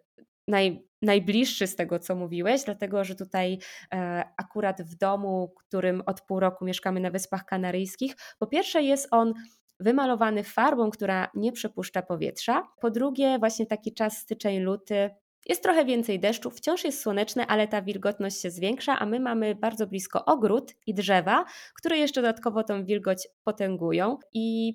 naj, najbliższy z tego, co mówiłeś, dlatego że tutaj e, akurat w domu, którym od pół roku mieszkamy na Wyspach Kanaryjskich, po pierwsze jest on wymalowany farbą, która nie przepuszcza powietrza. Po drugie, właśnie taki czas styczeń, luty Jest trochę więcej deszczu, wciąż jest słoneczne, ale ta wilgotność się zwiększa, a my mamy bardzo blisko ogród i drzewa, które jeszcze dodatkowo tą wilgoć potęgują. I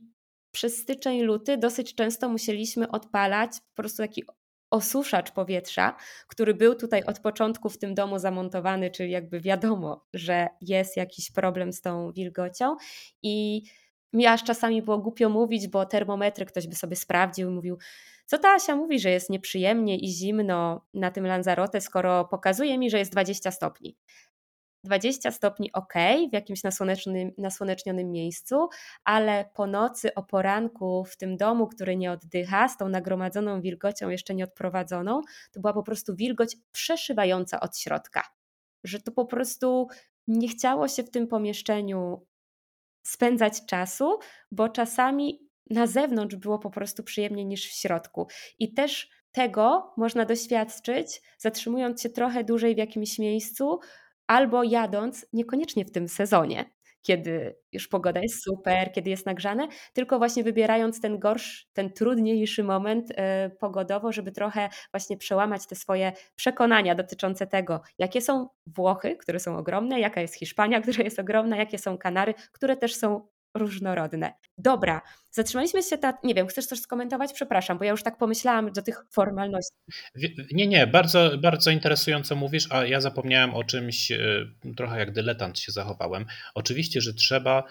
przez styczeń, luty dosyć często musieliśmy odpalać po prostu taki osuszacz powietrza, który był tutaj od początku w tym domu zamontowany, czyli jakby wiadomo, że jest jakiś problem z tą wilgocią i mi aż czasami było głupio mówić, bo termometry ktoś by sobie sprawdził i mówił, co ta Asia mówi, że jest nieprzyjemnie i zimno na tym Lanzarote, skoro pokazuje mi, że jest 20 stopni. 20 stopni ok, w jakimś nasłonecznym, nasłonecznionym miejscu, ale po nocy, o poranku w tym domu, który nie oddycha, z tą nagromadzoną wilgocią jeszcze nie odprowadzoną, to była po prostu wilgoć przeszywająca od środka. Że to po prostu nie chciało się w tym pomieszczeniu spędzać czasu, bo czasami na zewnątrz było po prostu przyjemniej niż w środku. I też tego można doświadczyć, zatrzymując się trochę dłużej w jakimś miejscu, albo jadąc niekoniecznie w tym sezonie, kiedy już pogoda jest super, kiedy jest nagrzane, tylko właśnie wybierając ten gorszy, ten trudniejszy moment e, pogodowo, żeby trochę właśnie przełamać te swoje przekonania dotyczące tego, jakie są Włochy, które są ogromne, jaka jest Hiszpania, [laughs] która jest ogromna, jakie są Kanary, które też są różnorodne. Dobra, zatrzymaliśmy się, ta, nie wiem, chcesz coś skomentować? Przepraszam, bo ja już tak pomyślałam do tych formalności. Nie, nie, bardzo, bardzo interesująco mówisz, a ja zapomniałem o czymś, e, trochę jak dyletant się zachowałem. Oczywiście, że trzeba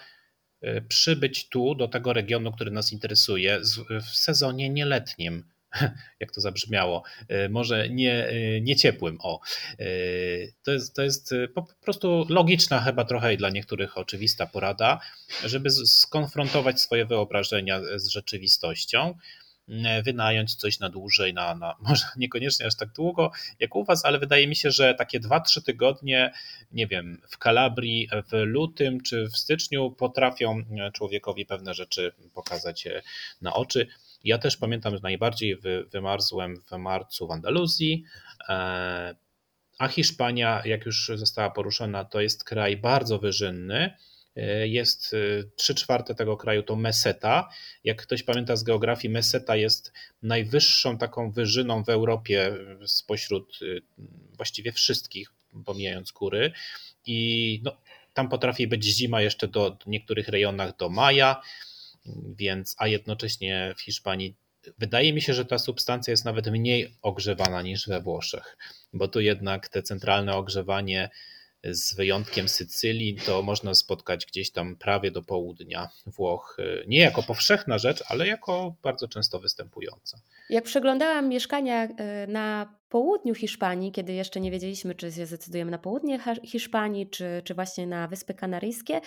e, przybyć tu, do tego regionu, który nas interesuje, w sezonie nieletnim [laughs] jak to zabrzmiało, e, może nie, e, nie ciepłym. O. E, to jest, to jest po prostu logiczna chyba trochę i dla niektórych oczywista porada, żeby skonfrontować swoje wyobrażenia z rzeczywistością wynająć coś na dłużej, na, na [laughs] może niekoniecznie aż tak długo jak u Was, ale wydaje mi się, że takie 2-3 tygodnie, nie wiem, w Kalabrii w lutym czy w styczniu potrafią człowiekowi pewne rzeczy pokazać na oczy. Ja też pamiętam, że najbardziej wy, wymarzłem w marcu w Andaluzji, e, a Hiszpania, jak już została poruszona, to jest kraj bardzo wyżynny. E, jest 3 e, czwarte tego kraju to Meseta. Jak ktoś pamięta z geografii, Meseta jest najwyższą taką wyżyną w Europie spośród właściwie wszystkich, pomijając góry. I no, tam potrafi być zima jeszcze do, do niektórych rejonach do maja więc a jednocześnie w Hiszpanii wydaje mi się, że ta substancja jest nawet mniej ogrzewana niż we Włoszech, bo tu jednak te centralne ogrzewanie z wyjątkiem Sycylii, to można spotkać gdzieś tam prawie do południa Włoch. Nie jako powszechna rzecz, ale jako bardzo często występująca. Jak przeglądałam mieszkania e, na południu Hiszpanii, kiedy jeszcze nie wiedzieliśmy, czy się zdecydujemy na południe Hiszpanii, czy, czy właśnie na Wyspy Kanaryjskie,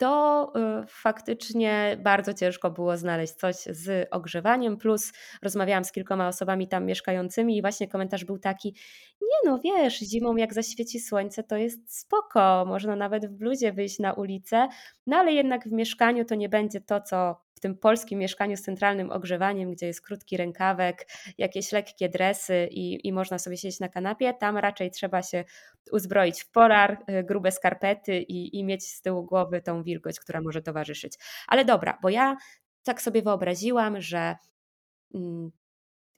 to y, faktycznie bardzo ciężko było znaleźć coś z ogrzewaniem. Plus rozmawiałam z kilkoma osobami tam mieszkającymi i właśnie komentarz był taki: Nie, no wiesz, zimą jak zaświeci słońce, to jest spoko, można nawet w bluzie wyjść na ulicę, no ale jednak w mieszkaniu to nie będzie to, co w tym polskim mieszkaniu z centralnym ogrzewaniem, gdzie jest krótki rękawek, jakieś lekkie dresy i, i można sobie siedzieć na kanapie, tam raczej trzeba się uzbroić w polar, y, grube skarpety i, i mieć z tyłu głowy tą wilgoć, która może towarzyszyć. Ale dobra, bo ja tak sobie wyobraziłam, że mm,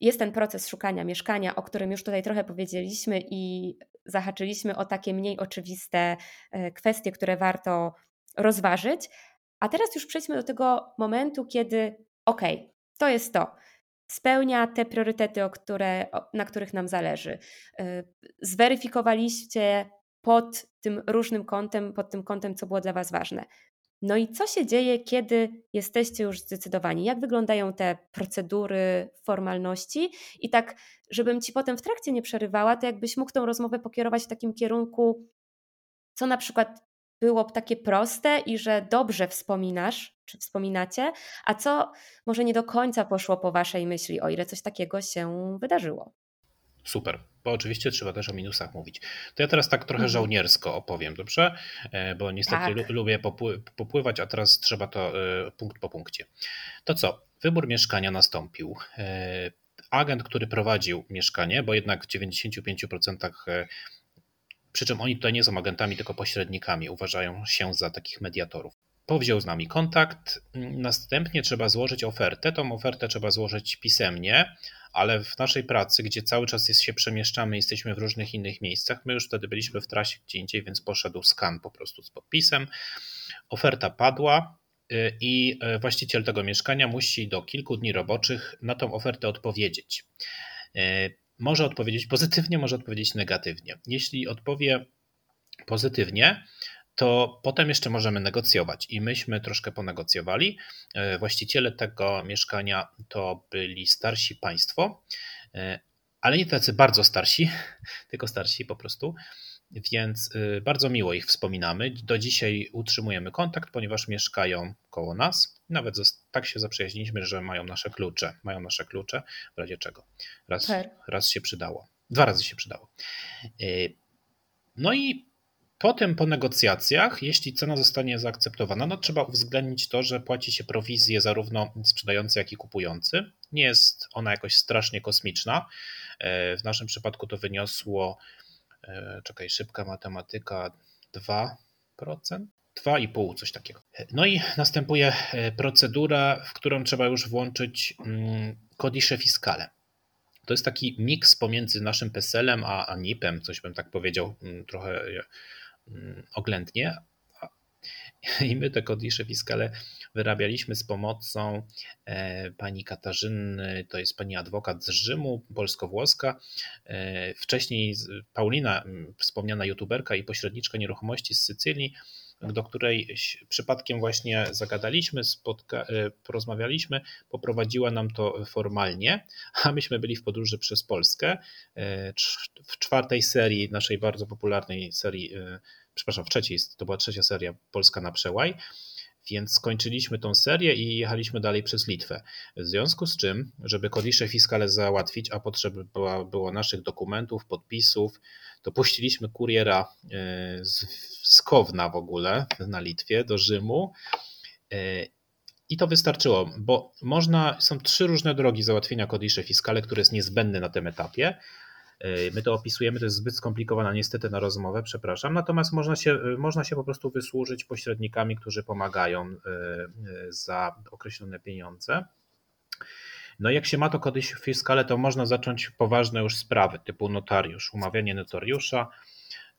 jest ten proces szukania mieszkania, o którym już tutaj trochę powiedzieliśmy i zahaczyliśmy o takie mniej oczywiste e, kwestie, które warto rozważyć, a teraz już przejdźmy do tego momentu, kiedy okej, okay, to jest to. Spełnia te priorytety, o które, na których nam zależy. Y, zweryfikowaliście pod tym różnym kątem, pod tym kątem, co było dla Was ważne. No i co się dzieje, kiedy jesteście już zdecydowani? Jak wyglądają te procedury, formalności? I tak, żebym ci potem w trakcie nie przerywała, to jakbyś mógł tą rozmowę pokierować w takim kierunku, co na przykład było takie proste i że dobrze wspominasz, czy wspominacie, a co może nie do końca poszło po waszej myśli, o ile coś takiego się wydarzyło. Super, bo oczywiście trzeba też o minusach mówić. To ja teraz tak trochę mhm. żołniersko opowiem, dobrze? E, bo niestety tak. lubię popływać, a teraz trzeba to e, punkt po punkcie. To co? Wybór mieszkania nastąpił. E, agent, który prowadził mieszkanie, bo jednak w 95% przy czym oni tutaj nie są agentami, tylko pośrednikami, uważają się za takich mediatorów. powziął z nami kontakt. Następnie trzeba złożyć ofertę. Tą ofertę trzeba złożyć pisemnie, ale w naszej pracy, gdzie cały czas jest, się przemieszczamy, jesteśmy w różnych innych miejscach, my już wtedy byliśmy w trasie gdzie indziej, więc poszedł skan po prostu z podpisem. Oferta padła y, i y, właściciel tego mieszkania musi do kilku dni roboczych na tą ofertę odpowiedzieć. Może odpowiedzieć pozytywnie, może odpowiedzieć negatywnie. Jeśli odpowie pozytywnie, to potem jeszcze możemy negocjować. I myśmy troszkę ponegocjowali. E, właściciele tego mieszkania to byli starsi państwo, e, ale nie tacy bardzo starsi, [laughs] tylko starsi po prostu. Więc e, bardzo miło ich wspominamy. Do dzisiaj utrzymujemy kontakt, ponieważ mieszkają koło nas. Nawet tak się zaprzyjaźniliśmy, że mają nasze klucze. Mają nasze klucze, w razie czego. Raz, raz się przydało. Dwa razy się przydało. No i Potem po negocjacjach, jeśli cena zostanie zaakceptowana, no trzeba uwzględnić to, że płaci się prowizję zarówno sprzedający, jak i kupujący. Nie jest ona jakoś strasznie kosmiczna. E, w naszym przypadku to wyniosło, czekaj, szybka matematyka, 2%. 2,5, coś takiego. No i następuje e, procedura, w którą trzeba już włączyć mm, kodisze fiskale. To jest taki miks pomiędzy naszym PESEL-em a, a NIP-em, coś bym tak powiedział, mm, trochę Mm, oględnie. [laughs] I my te kodisze fiskale wyrabialiśmy z pomocą e, pani Katarzyny, to jest pani adwokat z Rzymu, polsko-włoska. E, wcześniej Paulina, wspomniana youtuberka i pośredniczka nieruchomości z Sycylii, do której przypadkiem właśnie zagadaliśmy, spotka- e, porozmawialiśmy, poprowadziła nam to formalnie, a myśmy byli w podróży przez Polskę. W czwartej serii, naszej bardzo popularnej serii, przepraszam, w trzeciej, to była trzecia seria Polska na przełaj. Więc skończyliśmy tą serię i jechaliśmy dalej przez Litwę. W związku z czym, żeby kodisze fiskale załatwić, a potrzeba było, było naszych dokumentów, podpisów, to puściliśmy kuriera e, z, z Kowna w ogóle na Litwie do Rzymu. E, I to wystarczyło, bo można, są trzy różne drogi załatwienia kodisze fiskale, które jest niezbędne na tym etapie. E, my to opisujemy, to jest zbyt skomplikowane niestety na rozmowę, przepraszam. Natomiast można się, można się po prostu wysłużyć pośrednikami, którzy pomagają za określone pieniądze. No jak się ma to kodyś fiskale, to można zacząć poważne już sprawy, typu notariusz, umawianie notariusza,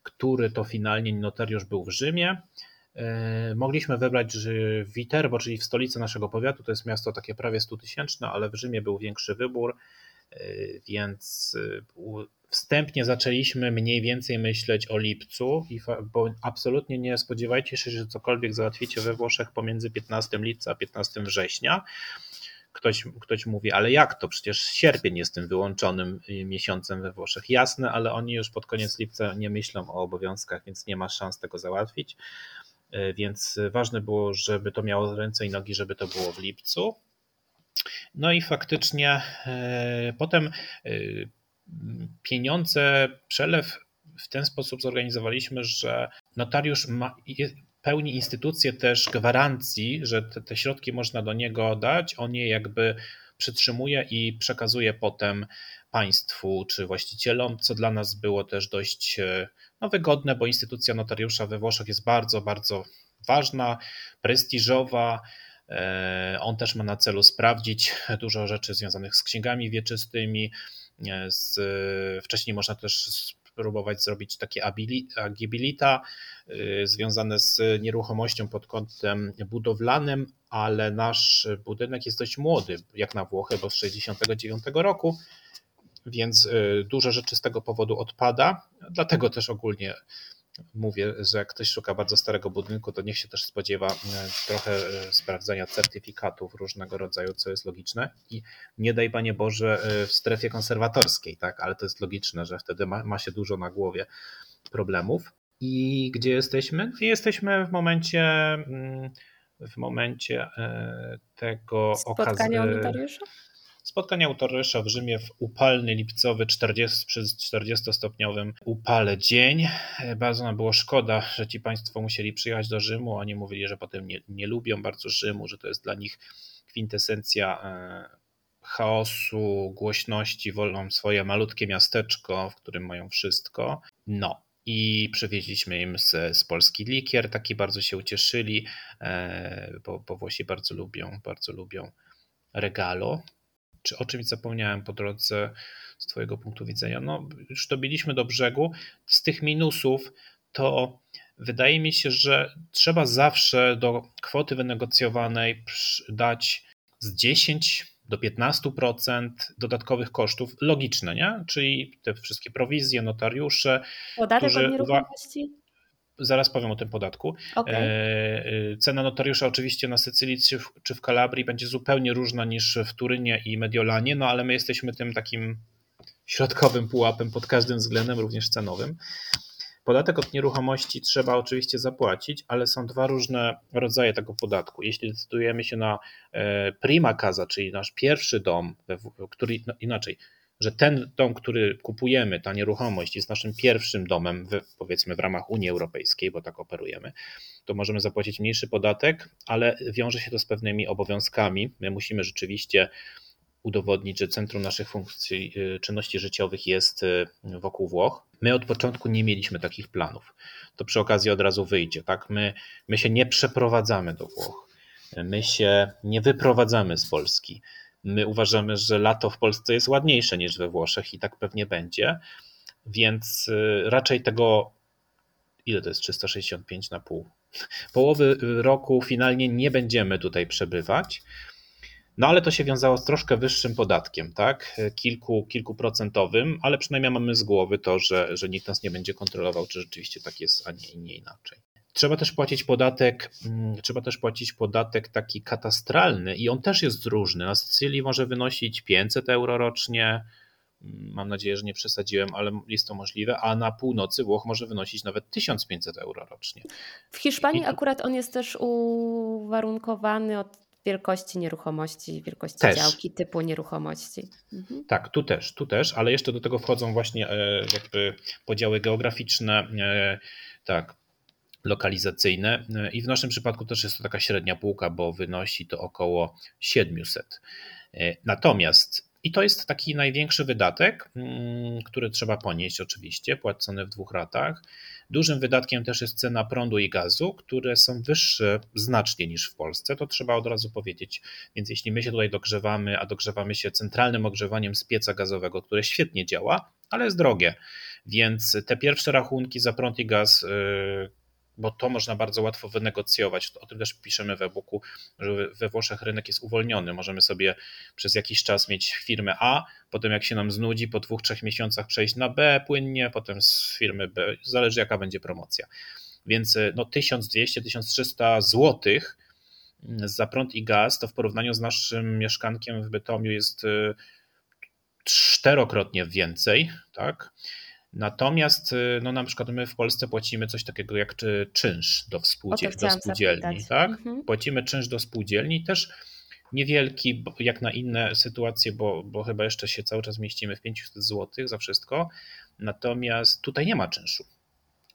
który to finalnie notariusz był w Rzymie. Mogliśmy wybrać Viterbo, czyli w stolicy naszego powiatu, to jest miasto takie prawie 100 tysięczne, ale w Rzymie był większy wybór, więc e, wstępnie zaczęliśmy mniej więcej myśleć o lipcu, bo absolutnie nie spodziewajcie się, że cokolwiek załatwicie we Włoszech pomiędzy 15 lipca a 15 września ktoś, ktoś mówi, ale jak to? Przecież sierpień jest tym wyłączonym y, miesiącem we Włoszech. Jasne, ale oni już pod koniec lipca nie myślą o obowiązkach, więc nie ma szans tego załatwić. Y, więc ważne było, żeby to miało ręce i nogi, żeby to było w lipcu. No i faktycznie y, potem pieniądze, przelew w ten sposób zorganizowaliśmy, że notariusz ma, pełni instytucję też gwarancji, że te, te środki można do niego dać, on je jakby przytrzymuje i przekazuje potem państwu czy właścicielom, co dla nas było też dość e, no, wygodne, bo instytucja notariusza we Włoszech jest bardzo, bardzo ważna, prestiżowa. E, on też ma na celu sprawdzić dużo rzeczy związanych z księgami wieczystymi. E, z, wcześniej można też spróbować zrobić takie agibilita y, związane z nieruchomością pod kątem budowlanym, ale nasz budynek jest dość młody, jak na Włochy, bo z 69 roku, więc dużo rzeczy z tego powodu odpada. Dlatego też ogólnie mówię, że jak ktoś szuka bardzo starego budynku, to niech się też spodziewa e, trochę e, sprawdzenia certyfikatów różnego rodzaju, co jest logiczne. I nie daj Panie Boże e, w strefie konserwatorskiej, tak, ale to jest logiczne, że wtedy ma, ma się dużo na głowie problemów. I gdzie jesteśmy? Jesteśmy w momencie mm, w momencie tego Spotkania. Spotkanie autorysza w Rzymie w upalny lipcowy 40, przez 40-stopniowym upale dzień. Bardzo nam było szkoda, że ci państwo musieli przyjechać do Rzymu. Oni mówili, że potem nie, nie lubią bardzo Rzymu, że to jest dla nich kwintesencja e, chaosu, głośności, wolą swoje malutkie miasteczko, w którym mają wszystko. No, i przywieźliśmy im z, z Polski likier, taki bardzo się ucieszyli, bo, bo Włosi bardzo lubią, bardzo lubią regalo. Czy o czymś zapomniałem po drodze z Twojego punktu widzenia? No, już dobiliśmy do brzegu. Z tych minusów to wydaje mi się, że trzeba zawsze do kwoty wynegocjowanej dać z 10 do 15% dodatkowych kosztów logiczne, nie? Czyli te wszystkie prowizje, notariusze. Podatek od nieruchomości? Zaraz powiem o tym podatku. Okay. E, e, cena notariusza oczywiście na Sycylii czy w Kalabrii będzie zupełnie różna niż w Turynie i Mediolanie, no ale my jesteśmy tym takim środkowym pułapem pod każdym względem, również cenowym. Podatek od nieruchomości trzeba oczywiście zapłacić, ale są dwa różne rodzaje tego podatku. Jeśli decydujemy się na e, prima casa, czyli nasz pierwszy dom, który no inaczej, że ten dom, który kupujemy, ta nieruchomość jest naszym pierwszym domem, w, powiedzmy w ramach Unii Europejskiej, bo tak operujemy, to możemy zapłacić mniejszy podatek, ale wiąże się to z pewnymi obowiązkami. My musimy rzeczywiście udowodnić, że centrum naszych funkcji, y, czynności życiowych jest y, wokół Włoch. My od początku nie mieliśmy takich planów. To przy okazji od razu wyjdzie, tak? My, my się nie przeprowadzamy do Włoch. My się nie wyprowadzamy z Polski. My uważamy, że lato w Polsce jest ładniejsze niż we Włoszech i tak pewnie będzie. Więc y, raczej tego, ile to jest 365 na pół? [laughs] Połowy roku finalnie nie będziemy tutaj przebywać. No ale to się wiązało z troszkę wyższym podatkiem, tak? Kilku, kilkuprocentowym, ale przynajmniej mamy z głowy to, że, że nikt nas nie będzie kontrolował, czy rzeczywiście tak jest, a nie, nie inaczej. Trzeba też płacić podatek, mm, trzeba też płacić podatek taki katastralny i on też jest różny. Na Sycylii może wynosić 500 euro rocznie, mm, mam nadzieję, że nie przesadziłem, ale jest to możliwe, a na północy Włoch może wynosić nawet 1500 euro rocznie. W Hiszpanii I... akurat on jest też uwarunkowany od wielkości nieruchomości, wielkości też. działki, typu nieruchomości. Mhm. Tak, tu też, tu też, ale jeszcze do tego wchodzą właśnie e, jakby podziały geograficzne, e, tak, lokalizacyjne i w naszym przypadku też jest to taka średnia półka, bo wynosi to około 700. Natomiast i to jest taki największy wydatek, mm, który trzeba ponieść oczywiście, płacony w dwóch ratach. Dużym wydatkiem też jest cena prądu i gazu, które są wyższe znacznie niż w Polsce, to trzeba od razu powiedzieć. Więc jeśli my się tutaj dogrzewamy, a dogrzewamy się centralnym ogrzewaniem z pieca gazowego, które świetnie działa, ale jest drogie, więc te pierwsze rachunki za prąd i gaz yy, bo to można bardzo łatwo wynegocjować. O tym też piszemy w e-booku, że we Włoszech rynek jest uwolniony. Możemy sobie przez jakiś czas mieć firmę A, potem jak się nam znudzi, po dwóch, trzech miesiącach przejść na B płynnie, potem z firmy B, zależy jaka będzie promocja. Więc no 1200-1300 zł za prąd i gaz, to w porównaniu z naszym mieszkankiem w Bytomiu jest y, czterokrotnie więcej, tak? Natomiast y, no, na przykład my w Polsce płacimy coś takiego jak czynsz do, spółdziel- do spółdzielni. Tak? Mhm. Płacimy czynsz do spółdzielni też niewielki jak na inne sytuacje, bo, bo chyba jeszcze się cały czas mieścimy w 500 zł za wszystko. Natomiast tutaj nie ma czynszu.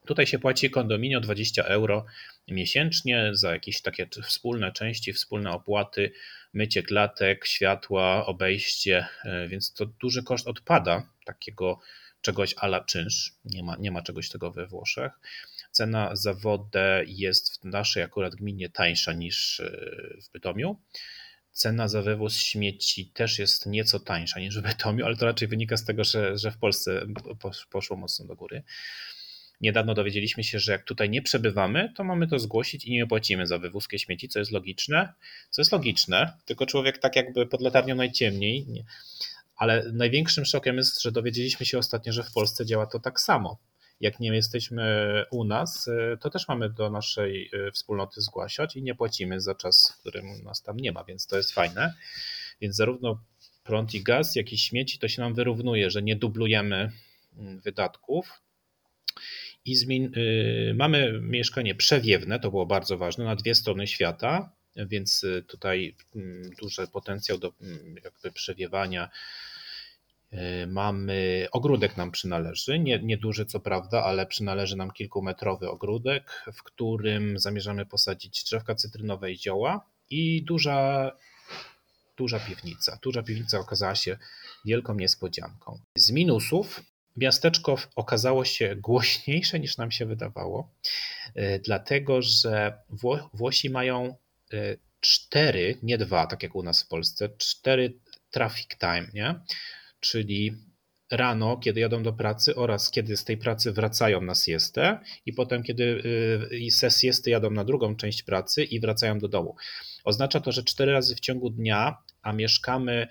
Tutaj się płaci kondominio 20 euro miesięcznie za jakieś takie wspólne części, wspólne opłaty, mycie klatek, światła, obejście, e, więc to duży koszt odpada takiego czegoś ala czynsz. Nie ma, nie ma czegoś tego we Włoszech. Cena za wodę jest w naszej akurat gminie tańsza niż e, w Bytomiu. Cena za wywóz śmieci też jest nieco tańsza niż w Bytomiu, ale to raczej wynika z tego, że, że w Polsce poszło mocno do góry. Niedawno dowiedzieliśmy się, że jak tutaj nie przebywamy, to mamy to zgłosić i nie płacimy za wywózkę śmieci, co jest logiczne. Co jest logiczne, tylko człowiek tak jakby pod latarnią najciemniej ale największym szokiem jest, że dowiedzieliśmy się ostatnio, że w Polsce działa to tak samo. Jak nie jesteśmy u nas, to też mamy do naszej e, wspólnoty zgłaszać i nie płacimy za czas, w którym nas tam nie ma, więc to jest fajne. Więc zarówno prąd i gaz, jak i śmieci to się nam wyrównuje, że nie dublujemy mm, wydatków. I y, mamy mieszkanie przewiewne, to było bardzo ważne, na dwie strony świata, więc y, tutaj mm, duży potencjał do mm, jakby przewiewania mamy ogródek nam przynależy, nie, nieduży co prawda, ale przynależy nam kilkumetrowy ogródek, w którym zamierzamy posadzić drzewka cytrynowe i zioła i duża, duża piwnica. Duża piwnica okazała się wielką niespodzianką. Z minusów miasteczko okazało się głośniejsze niż nam się wydawało, dlatego że Włosi mają cztery, nie dwa, tak jak u nas w Polsce, cztery traffic time, nie? Czyli rano, kiedy jadą do pracy oraz kiedy z tej pracy wracają na siestę i potem, kiedy ze siesty jadą na drugą część pracy i wracają do domu. Oznacza to, że cztery razy w ciągu dnia, a mieszkamy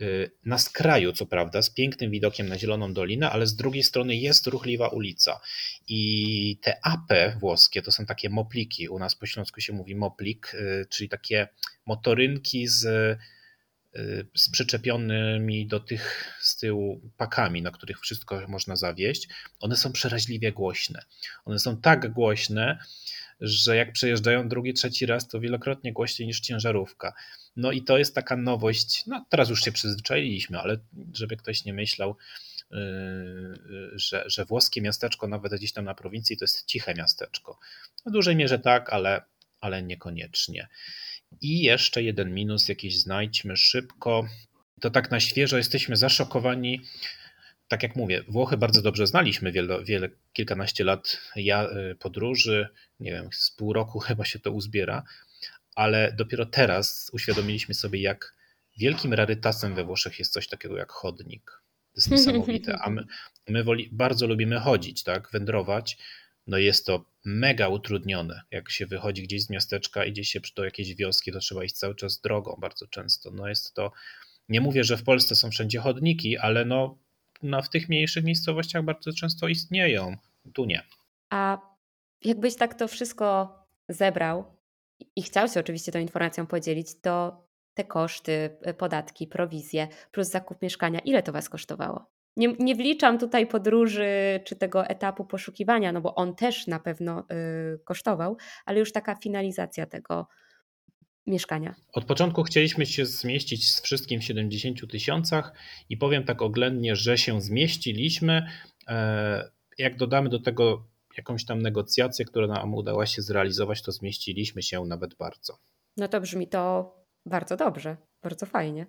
y, na skraju, co prawda, z pięknym widokiem na Zieloną Dolinę, ale z drugiej strony jest ruchliwa ulica. I te ape włoskie to są takie mopliki. U nas po śląsku się mówi moplik, y, czyli takie motorynki z, y, z przyczepionymi do tych z tyłu pakami, na których wszystko można zawieść. One są przeraźliwie głośne. One są tak głośne, że jak przejeżdżają drugi, trzeci raz, to wielokrotnie głośniej niż ciężarówka. No i to jest taka nowość. No teraz już się przyzwyczailiśmy, ale żeby ktoś nie myślał, yy, że, że włoskie miasteczko, nawet gdzieś tam na prowincji, to jest ciche miasteczko. W dużej mierze tak, ale, ale niekoniecznie. I jeszcze jeden minus, jakiś znajdźmy szybko. To tak na świeżo jesteśmy zaszokowani tak jak mówię, Włochy bardzo dobrze znaliśmy wiele, wiele kilkanaście lat ja, y, podróży, nie wiem, z pół roku [laughs] chyba się to uzbiera, ale dopiero teraz uświadomiliśmy sobie, jak wielkim rarytasem we Włoszech jest coś takiego jak chodnik. To jest [laughs] niesamowite. A my, my woli, bardzo lubimy chodzić, tak, wędrować. No jest to mega utrudnione. Jak się wychodzi gdzieś z miasteczka, idzie się do jakiejś wioski, to trzeba iść cały czas drogą bardzo często. No jest to, nie mówię, że w Polsce są wszędzie chodniki, ale no no, w tych mniejszych miejscowościach bardzo często istnieją. Tu nie. A jakbyś tak to wszystko zebrał i chciał się oczywiście tą informacją podzielić, to te koszty, y, podatki, prowizje plus zakup mieszkania, ile to Was kosztowało? Nie, nie wliczam tutaj podróży czy tego etapu poszukiwania, no bo on też na pewno y, kosztował, ale już taka finalizacja tego, mieszkania. Od początku chcieliśmy się zmieścić z wszystkim w 70 tysiącach i powiem tak oględnie, że się zmieściliśmy. E, jak dodamy do tego jakąś tam negocjację, która nam udała się zrealizować, to zmieściliśmy się nawet bardzo. No to brzmi to bardzo dobrze, bardzo fajnie.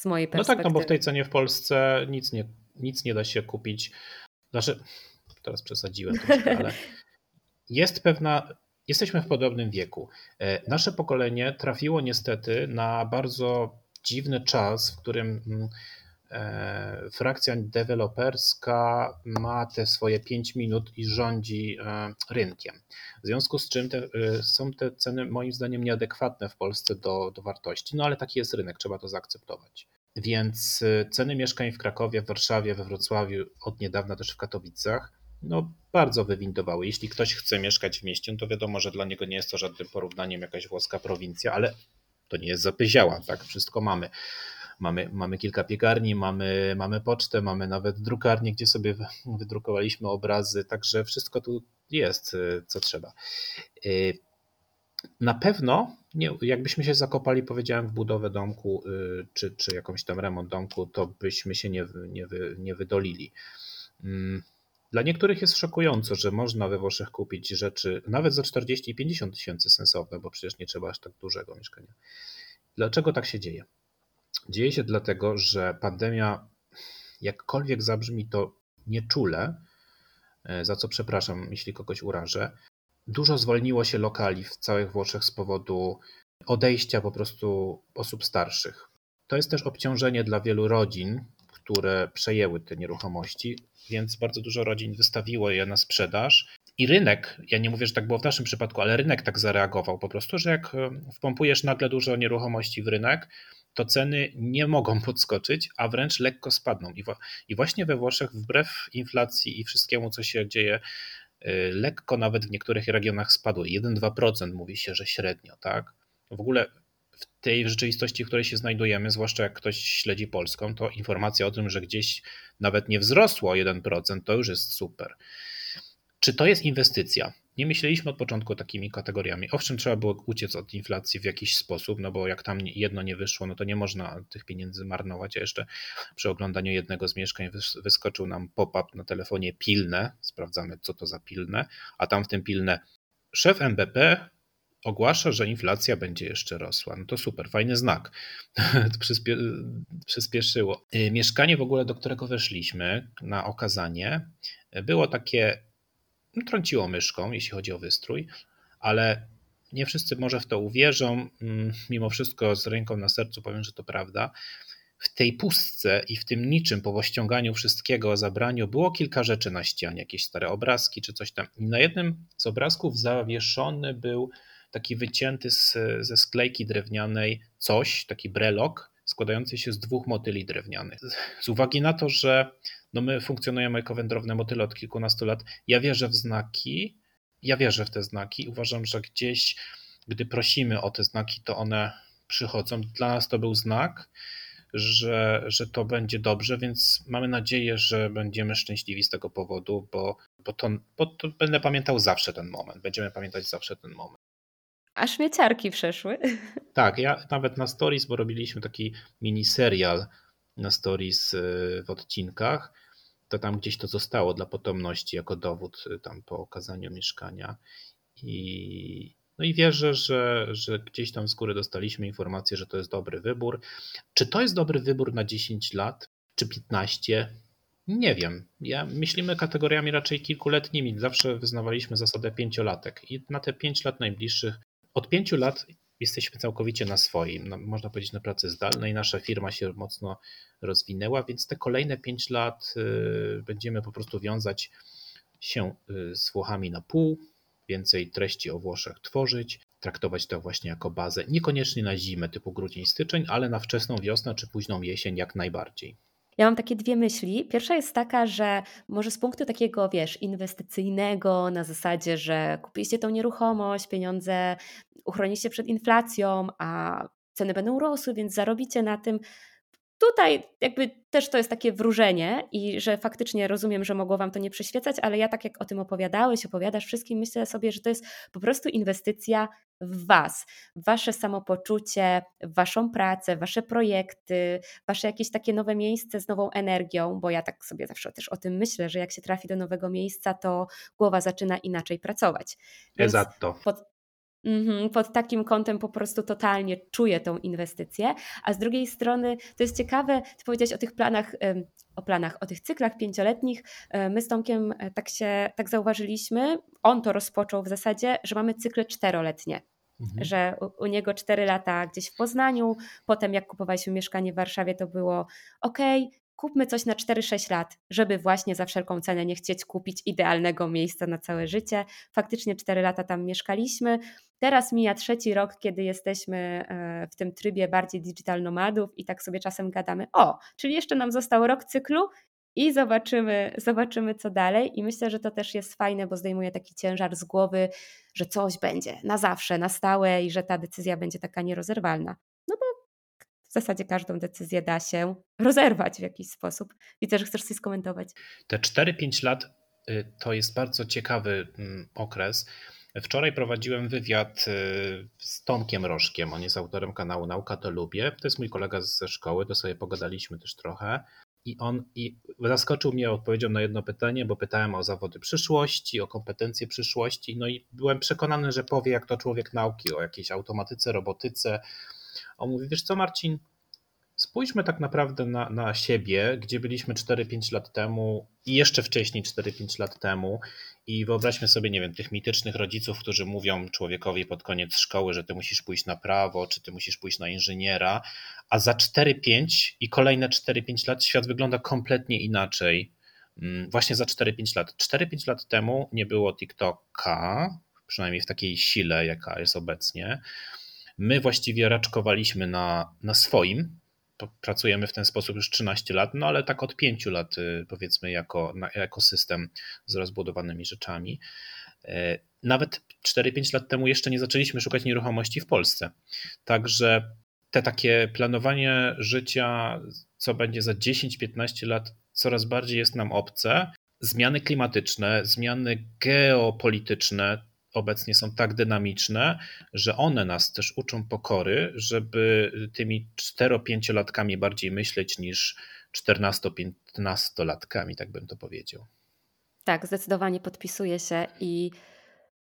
Z mojej perspektywy. No tak, no bo w tej cenie w Polsce nic nie, nic nie da się kupić. Znaczy, teraz przesadziłem troszkę, [laughs] ale jest pewna Jesteśmy w podobnym wieku. E, nasze pokolenie trafiło niestety na bardzo dziwny czas, w którym mm, frakcja deweloperska ma te swoje 5 minut i rządzi e, rynkiem. W związku z czym te, są te ceny moim zdaniem nieadekwatne w Polsce do, do wartości, no ale taki jest rynek, trzeba to zaakceptować. Więc ceny mieszkań w Krakowie, w Warszawie, we Wrocławiu, od niedawna też w Katowicach no, bardzo wywindowały. Jeśli ktoś chce mieszkać w mieście, no to wiadomo, że dla niego nie jest to żadnym porównaniem jakaś włoska prowincja, ale to nie jest zapyziała, tak? Wszystko mamy. Mamy, mamy kilka piekarni, mamy, mamy pocztę, mamy nawet drukarnię, gdzie sobie wydrukowaliśmy obrazy, także wszystko tu jest, y, co trzeba. Y, na pewno, nie, jakbyśmy się zakopali, powiedziałem, w budowę domku, y, czy, czy jakąś tam remont domku, to byśmy się nie, nie, nie wydolili. Mm, dla niektórych jest szokujące, że można we Włoszech kupić rzeczy nawet za 40 i 50 tysięcy sensowne, bo przecież nie trzeba aż tak dużego mieszkania. Dlaczego tak się dzieje? Dzieje się dlatego, że pandemia, jakkolwiek zabrzmi to nieczule, e, za co przepraszam, jeśli kogoś urażę, dużo zwolniło się lokali w całych Włoszech z powodu odejścia po prostu osób starszych. To jest też obciążenie dla wielu rodzin, które przejęły te nieruchomości, więc bardzo dużo rodzin wystawiło je na sprzedaż. I rynek, ja nie mówię, że tak było w naszym przypadku, ale rynek tak zareagował po prostu, że jak e, wpompujesz nagle dużo nieruchomości w rynek, to ceny nie mogą podskoczyć, a wręcz lekko spadną. I, właśnie we Włoszech, wbrew inflacji i wszystkiemu, co się dzieje, e, lekko nawet w niektórych regionach spadły. 1-2% mówi się, że średnio, tak? W ogóle w tej rzeczywistości, w której się znajdujemy, zwłaszcza jak ktoś śledzi Polską, to informacja o tym, że gdzieś nawet nie wzrosło 1%, to już jest super. Czy to jest inwestycja? Nie myśleliśmy od początku takimi kategoriami. Owszem, trzeba było uciec od inflacji w jakiś sposób, no bo jak tam jedno nie wyszło, no to nie można tych pieniędzy marnować. A jeszcze przy oglądaniu jednego z mieszkań wyskoczył nam pop-up na telefonie pilne. Sprawdzamy, co to za pilne, a tam w tym pilne szef MBP ogłasza, że inflacja będzie jeszcze rosła. No to super, fajny znak. [laughs] Przyspie przyspieszyło. Y, mieszkanie w ogóle, do którego weszliśmy na okazanie, było takie, trąciło myszką, jeśli chodzi o wystrój, ale nie wszyscy może w to uwierzą. Mm, mimo wszystko z ręką na sercu powiem, że to prawda. W tej pustce i w tym niczym po ściąganiu wszystkiego, zabraniu było kilka rzeczy na ścianie, jakieś stare obrazki czy coś tam. I na jednym z obrazków zawieszony był taki wycięty z, ze sklejki drewnianej coś, taki brelok składający się z dwóch motyli drewnianych. Z uwagi na to, że no my funkcjonujemy jako wędrowne motyle od kilkunastu lat, ja wierzę w znaki, ja wierzę w te znaki. Uważam, że gdzieś, gdy prosimy o te znaki, to one przychodzą. Dla nas to był znak, że, że to będzie dobrze, więc mamy nadzieję, że będziemy szczęśliwi z tego powodu, bo, bo, to, bo to będę pamiętał zawsze ten moment. Będziemy pamiętać zawsze ten moment. A śmieciarki przeszły. Tak, ja nawet na stories, bo robiliśmy taki mini serial na stories y, w odcinkach, to tam gdzieś to zostało dla potomności jako dowód y, tam po okazaniu mieszkania. I, no i wierzę, że, że gdzieś tam z góry dostaliśmy informację, że to jest dobry wybór. Czy to jest dobry wybór na 10 lat, czy 15? Nie wiem. Ja myślimy kategoriami raczej kilkuletnimi. Zawsze wyznawaliśmy zasadę pięciolatek i na te 5 lat najbliższych od pięciu lat jesteśmy całkowicie na swoim, no, można powiedzieć na pracy zdalnej. Nasza firma się mocno rozwinęła, więc te kolejne pięć lat y, będziemy po prostu wiązać się y, z Włochami na pół, więcej treści o Włoszech tworzyć, traktować to właśnie jako bazę, niekoniecznie na zimę typu grudzień, styczeń, ale na wczesną wiosnę czy późną jesień jak najbardziej. Ja mam takie dwie myśli. Pierwsza jest taka, że może z punktu takiego, wiesz, inwestycyjnego, na zasadzie, że kupiliście tą nieruchomość, pieniądze uchronicie przed inflacją, a ceny będą rosły, więc zarobicie na tym. Tutaj jakby też to jest takie wróżenie i że faktycznie rozumiem, że mogło Wam to nie przyświecać, ale ja tak jak o tym opowiadałeś, opowiadasz wszystkim, myślę sobie, że to jest po prostu inwestycja w Was, w Wasze samopoczucie, w Waszą pracę, Wasze projekty, Wasze jakieś takie nowe miejsce z nową energią, bo ja tak sobie zawsze też o tym myślę, że jak się trafi do nowego miejsca, to głowa zaczyna inaczej pracować. Więc. Pod, pod takim kątem po prostu totalnie czuję tą inwestycję. A z drugiej strony to jest ciekawe, ty powiedziałeś o tych planach, o planach, o tych cyklach pięcioletnich. E, my z Tomkiem e, tak się tak zauważyliśmy, on to rozpoczął w zasadzie, że mamy cykle czteroletnie. Mhm. Że u, u, niego cztery lata gdzieś w Poznaniu, potem jak kupowaliśmy mieszkanie w Warszawie, to było ok, kupmy coś na 4-6 lat, żeby właśnie za wszelką cenę nie chcieć kupić idealnego miejsca na całe życie. Faktycznie 4 lata tam mieszkaliśmy. Teraz mija trzeci rok, kiedy jesteśmy e, w tym trybie bardziej digital nomadów i tak sobie czasem gadamy, o, czyli jeszcze nam został rok cyklu i zobaczymy, zobaczymy co dalej. I myślę, że to też jest fajne, bo zdejmuje taki ciężar z głowy, że coś będzie na zawsze, na stałe i że ta decyzja będzie taka nierozerwalna. W zasadzie każdą decyzję da się rozerwać w jakiś sposób. Widzę, że chcesz coś skomentować. Te 4-5 lat y, to jest bardzo ciekawy mm, okres. Wczoraj prowadziłem wywiad y, z Tomkiem Rożkiem. On jest autorem kanału Nauka to Lubię. To jest mój kolega ze szkoły, to sobie pogadaliśmy też trochę. I on i zaskoczył mnie odpowiedzią na jedno pytanie, bo pytałem o zawody przyszłości, o kompetencje przyszłości. No i byłem przekonany, że powie, jak to człowiek nauki, o jakiejś automatyce, robotyce, on mówi, wiesz co Marcin, spójrzmy tak naprawdę na, na siebie, gdzie byliśmy 4-5 lat temu i jeszcze wcześniej 4-5 lat temu i wyobraźmy sobie, nie wiem, tych mitycznych rodziców, którzy mówią człowiekowi pod koniec szkoły, że ty musisz pójść na prawo, czy ty musisz pójść na inżyniera, a za 4-5 i kolejne 4-5 lat świat wygląda kompletnie inaczej. Mm, właśnie za 4-5 lat. 4-5 lat temu nie było TikToka, przynajmniej w takiej sile, jaka jest obecnie. My właściwie raczkowaliśmy na, na swoim. Pracujemy w ten sposób już 13 lat, no ale tak od 5 lat, y, powiedzmy, jako na ekosystem z rozbudowanymi rzeczami. E, nawet 4-5 lat temu jeszcze nie zaczęliśmy szukać nieruchomości w Polsce. Także te takie planowanie życia, co będzie za 10-15 lat, coraz bardziej jest nam obce. Zmiany klimatyczne, zmiany geopolityczne, obecnie są tak dynamiczne, że one nas też uczą pokory, żeby tymi 4-5-latkami bardziej myśleć niż 14-15-latkami, tak bym to powiedział. Tak, zdecydowanie podpisuję się i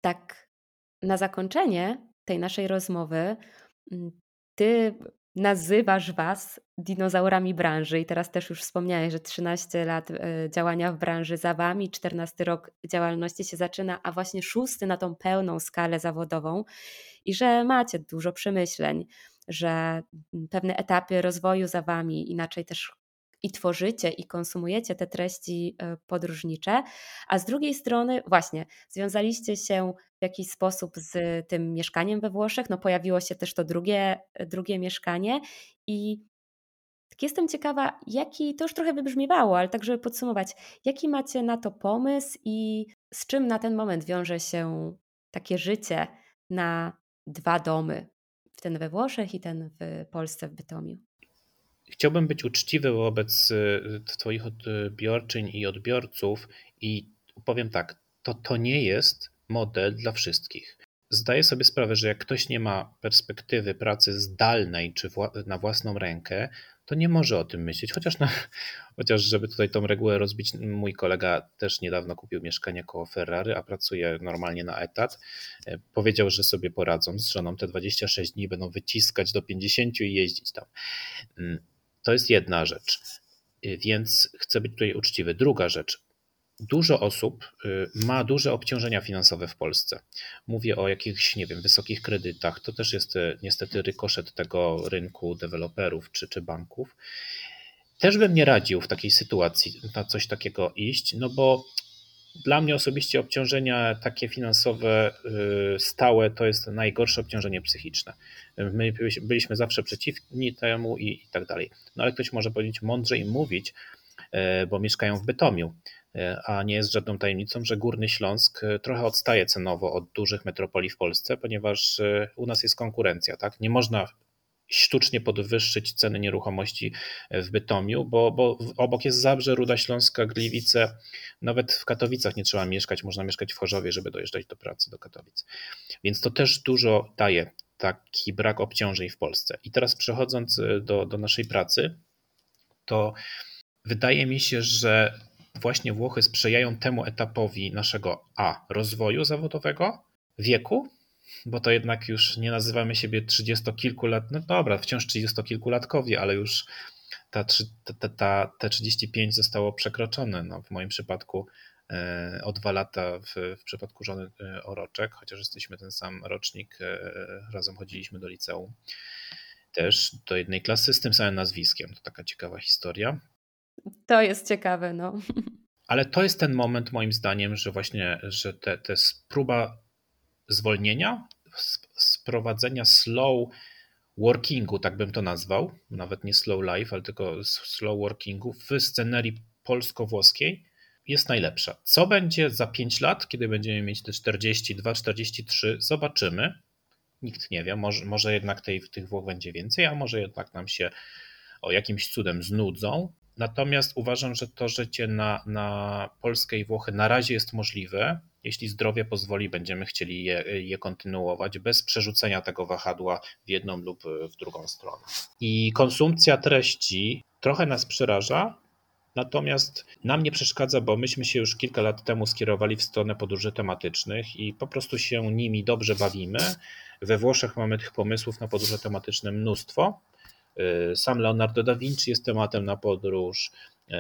tak na zakończenie tej naszej rozmowy, mm, ty nazywasz was dinozaurami branży? I teraz też już wspomniałeś, że 13 lat e, działania w branży za wami, 14 rok działalności się zaczyna, a właśnie szósty na tą pełną skalę zawodową. I że macie dużo przemyśleń, że mm, pewne etapy rozwoju za wami, inaczej też i tworzycie i konsumujecie te treści e, podróżnicze, a z drugiej strony właśnie związaliście się w jakiś sposób z tym mieszkaniem we Włoszech, no pojawiło się też to drugie, drugie mieszkanie i tak jestem ciekawa, jaki, to już trochę wybrzmiewało, ale tak żeby podsumować, jaki macie na to pomysł i z czym na ten moment wiąże się takie życie na dwa domy, ten we Włoszech i ten w Polsce, w Bytomiu? Chciałbym być uczciwy wobec y, Twoich odbiorczyń i odbiorców i powiem tak, to, to nie jest model dla wszystkich. Zdaję sobie sprawę, że jak ktoś nie ma perspektywy pracy zdalnej czy na własną rękę, to nie może o tym myśleć. Chociaż, na, [laughs] chociaż, żeby tutaj tą regułę rozbić, mój kolega też niedawno kupił mieszkanie koło Ferrari, a pracuje normalnie na etat. E, powiedział, że sobie poradzą z żoną te 26 dni, będą wyciskać do 50 i jeździć tam. Mm, to jest jedna rzecz, y, więc chcę być tutaj uczciwy. Druga rzecz. Dużo osób y, ma duże obciążenia finansowe w Polsce. Mówię o jakichś, nie wiem, wysokich kredytach. To też jest y, niestety rykoszet tego rynku deweloperów czy, czy banków. Też bym nie radził w takiej sytuacji na coś takiego iść, no bo dla mnie osobiście obciążenia takie finansowe y, stałe to jest najgorsze obciążenie psychiczne. My byliśmy zawsze przeciwni temu i, i tak dalej. No ale ktoś może powiedzieć mądrze i mówić, bo mieszkają w Bytomiu, a nie jest żadną tajemnicą, że Górny Śląsk trochę odstaje cenowo od dużych metropolii w Polsce, ponieważ u nas jest konkurencja. Tak? Nie można sztucznie podwyższyć ceny nieruchomości w Bytomiu, bo, bo obok jest Zabrze, Ruda Śląska, Gliwice, nawet w Katowicach nie trzeba mieszkać, można mieszkać w Chorzowie, żeby dojeżdżać do pracy do Katowic. Więc to też dużo daje taki brak obciążeń w Polsce. I teraz przechodząc e, do, do naszej pracy, to wydaje mi się, że właśnie Włochy sprzyjają temu etapowi naszego A rozwoju zawodowego, wieku bo to jednak już nie nazywamy siebie trzydziestokilku lat, no dobra, wciąż trzydziestokilkulatkowie, ale już ta, ta, ta, te 35 zostało przekroczone. No, w moim przypadku e, o dwa lata, w, w przypadku żony e, Oroczek, chociaż jesteśmy ten sam rocznik, e, razem chodziliśmy do liceum. Też do jednej klasy z tym samym nazwiskiem. To taka ciekawa historia. To jest ciekawe, no. [laughs] Ale to jest ten moment, moim zdaniem, że właśnie, że te, te próba zwolnienia, sprowadzenia slow workingu, tak bym to nazwał, nawet nie slow life, ale tylko slow workingu w scenerii polsko-włoskiej jest najlepsza. Co będzie za 5 lat, kiedy będziemy mieć te 42, 43, zobaczymy. Nikt nie wie, może, może jednak tej, tych Włoch będzie więcej, a może jednak nam się o jakimś cudem znudzą. Natomiast uważam, że to życie na, na Polskę i Włochy na razie jest możliwe. Jeśli zdrowie pozwoli, będziemy chcieli je, je kontynuować bez przerzucenia tego wahadła w jedną lub w drugą stronę. I konsumpcja treści trochę nas przeraża, Natomiast nam nie przeszkadza, bo myśmy się już kilka lat temu skierowali w stronę podróży tematycznych i po prostu się nimi dobrze bawimy. We Włoszech mamy tych pomysłów na podróże tematyczne mnóstwo. Y, sam Leonardo da Vinci jest tematem na podróż, y,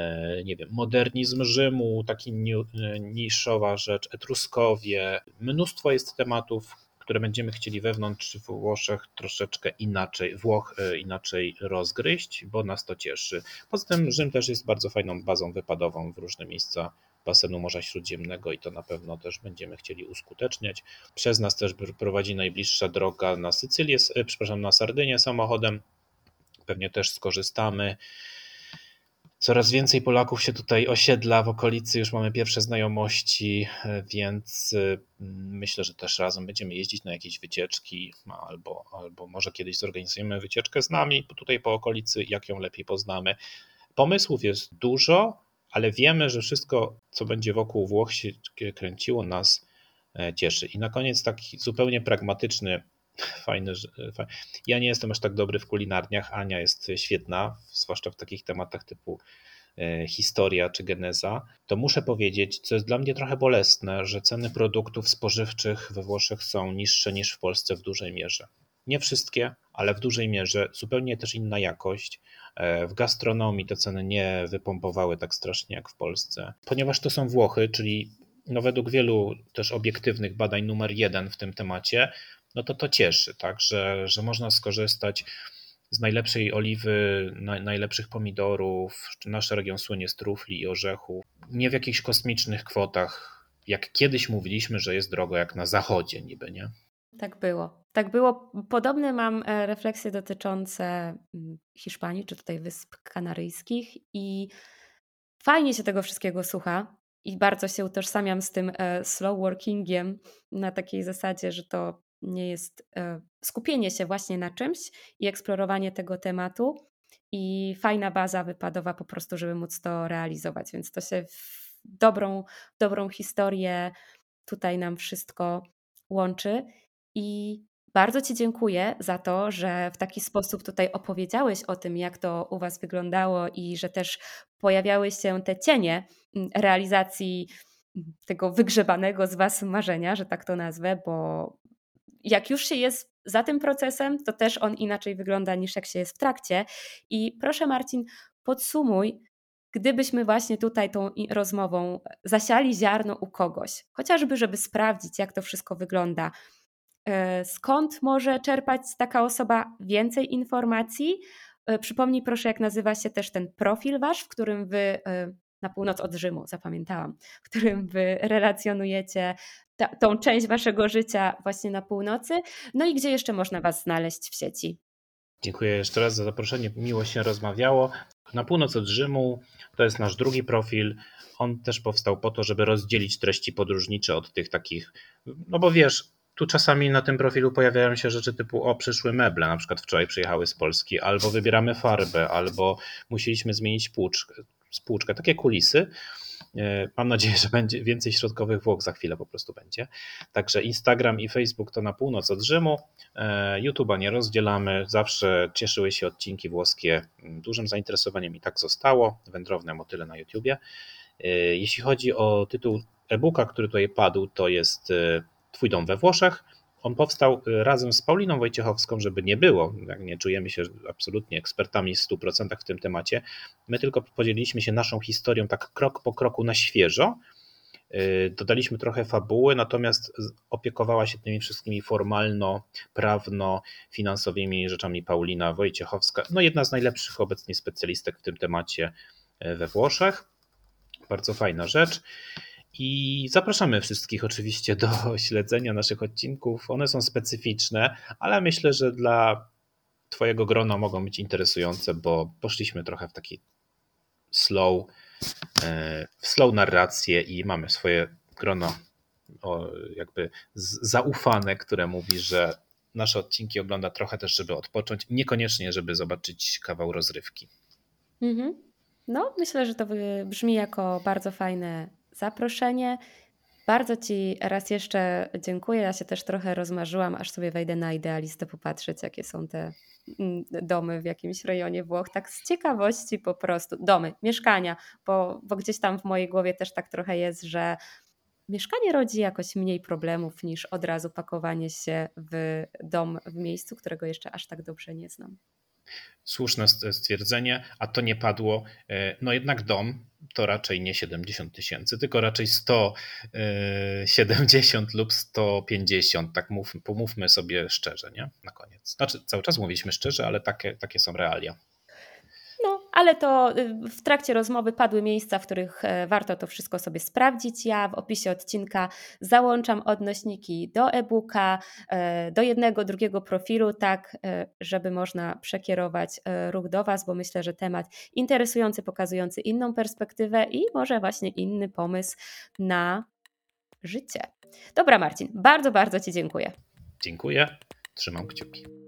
nie wiem, modernizm Rzymu, taki y, niszowa rzecz, Etruskowie. Mnóstwo jest tematów, które będziemy chcieli wewnątrz Włoszech troszeczkę inaczej, Włoch inaczej rozgryźć, bo nas to cieszy. Poza tym Rzym też jest bardzo fajną bazą wypadową w różne miejsca basenu Morza Śródziemnego i to na pewno też będziemy chcieli uskuteczniać. Przez nas też prowadzi najbliższa droga na Sycylię, przepraszam, na Sardynię samochodem pewnie też skorzystamy. Coraz więcej Polaków się tutaj osiedla w okolicy, już mamy pierwsze znajomości, więc mm, myślę, że też razem będziemy jeździć na jakieś wycieczki, albo, albo może kiedyś zorganizujemy wycieczkę z nami tutaj po okolicy, jak ją lepiej poznamy. Pomysłów jest dużo, ale wiemy, że wszystko, co będzie wokół Włoch się kręciło, nas e, cieszy. I na koniec taki zupełnie pragmatyczny Fajne, że. Ja nie jestem aż tak dobry w kulinarniach. Ania jest świetna, zwłaszcza w takich tematach typu e, historia czy geneza, to muszę powiedzieć, co jest dla mnie trochę bolesne, że ceny produktów spożywczych we Włoszech są niższe niż w Polsce w dużej mierze. Nie wszystkie, ale w dużej mierze zupełnie też inna jakość. E, w gastronomii te ceny nie wypompowały tak strasznie jak w Polsce, ponieważ to są Włochy, czyli no według wielu też obiektywnych badań numer jeden w tym temacie, no to to cieszy, tak, że, że można skorzystać z najlepszej oliwy, na, najlepszych pomidorów. Nasz region słynie z trufli i orzechów. Nie w jakichś kosmicznych kwotach, jak kiedyś mówiliśmy, że jest drogo jak na zachodzie niby, nie? Tak było. Tak było. Podobne mam e, refleksje dotyczące mm, Hiszpanii, czy tutaj Wysp Kanaryjskich i fajnie się tego wszystkiego słucha i bardzo się utożsamiam z tym e, slow workingiem na takiej zasadzie, że to nie jest e, skupienie się właśnie na czymś i eksplorowanie tego tematu i fajna baza wypadowa po prostu, żeby móc to realizować. Więc to się w dobrą, dobrą historię tutaj nam wszystko łączy. I bardzo Ci dziękuję za to, że w taki sposób tutaj opowiedziałeś o tym, jak to u Was wyglądało i że też pojawiały się te cienie mm, realizacji tego wygrzebanego z Was marzenia, że tak to nazwę, bo jak już się jest za tym procesem, to też on inaczej wygląda niż jak się jest w trakcie. I proszę Marcin, podsumuj, gdybyśmy właśnie tutaj tą rozmową zasiali ziarno u kogoś, chociażby żeby sprawdzić, jak to wszystko wygląda. E, skąd może czerpać taka osoba więcej informacji? E, przypomnij proszę, jak nazywa się też ten profil wasz, w którym wy e, na północ od Rzymu, zapamiętałam, w którym wy relacjonujecie ta, tą część waszego życia właśnie na północy. No i gdzie jeszcze można was znaleźć w sieci? Dziękuję jeszcze raz za zaproszenie. Miło się rozmawiało. Na północ od Rzymu to jest nasz drugi profil. On też powstał po to, żeby rozdzielić treści podróżnicze od tych takich, no bo wiesz, tu czasami na tym profilu pojawiają się rzeczy typu o przyszły meble, na przykład wczoraj przyjechały z Polski, albo wybieramy farbę, albo musieliśmy zmienić płuczkę, spłuczkę, takie kulisy. E, mam nadzieję, że będzie więcej środkowych Włoch za chwilę po prostu będzie. Także Instagram i Facebook to na północ od Rzymu. E, YouTube'a nie rozdzielamy. Zawsze cieszyły się odcinki włoskie dużym zainteresowaniem i tak zostało. Wędrowne motyle na YouTubie. E, jeśli chodzi o tytuł e-booka, który tutaj padł, to jest Twój dom we Włoszech. On powstał y, razem z Pauliną Wojciechowską, żeby nie było, nie czujemy się absolutnie ekspertami w 100% w tym temacie. My tylko podzieliliśmy się naszą historią tak krok po kroku na świeżo. Y, dodaliśmy trochę fabuły, natomiast opiekowała się tymi wszystkimi formalno-prawno-finansowymi rzeczami Paulina Wojciechowska, no jedna z najlepszych obecnie specjalistek w tym temacie y, we Włoszech. Bardzo fajna rzecz. I zapraszamy wszystkich oczywiście do [laughs] śledzenia naszych odcinków. One są specyficzne, ale myślę, że dla Twojego grona mogą być interesujące, bo poszliśmy trochę w taki slow, e, w slow narrację i mamy swoje grono jakby zaufane, które mówi, że nasze odcinki ogląda trochę też, żeby odpocząć, niekoniecznie, żeby zobaczyć kawał rozrywki. Mhm. No, myślę, że to brzmi jako bardzo fajne zaproszenie. Bardzo Ci raz jeszcze dziękuję. Ja się też trochę rozmarzyłam, aż sobie wejdę na idealistę popatrzeć, jakie są te mm, domy w jakimś rejonie Włoch. Tak z ciekawości po prostu. Domy, mieszkania, bo, bo gdzieś tam w mojej głowie też tak trochę jest, że mieszkanie rodzi jakoś mniej problemów niż od razu pakowanie się w dom w miejscu, którego jeszcze aż tak dobrze nie znam. Słuszne stwierdzenie, a to nie padło. E, no jednak dom to raczej nie 70 tysięcy, tylko raczej 170 e, lub 150. Tak mów, pomówmy sobie szczerze, nie? Na koniec. Znaczy, cały czas mówiliśmy szczerze, ale takie, takie są realia ale to y, w trakcie rozmowy padły miejsca, w których e, warto to wszystko sobie sprawdzić. Ja w opisie odcinka załączam odnośniki do e-booka, e, do jednego, drugiego profilu, tak e, żeby można przekierować ruch do Was, bo myślę, że temat interesujący, pokazujący inną perspektywę i może właśnie inny pomysł na życie. Dobra, Marcin, bardzo, bardzo Ci dziękuję. Dziękuję. Trzymam kciuki.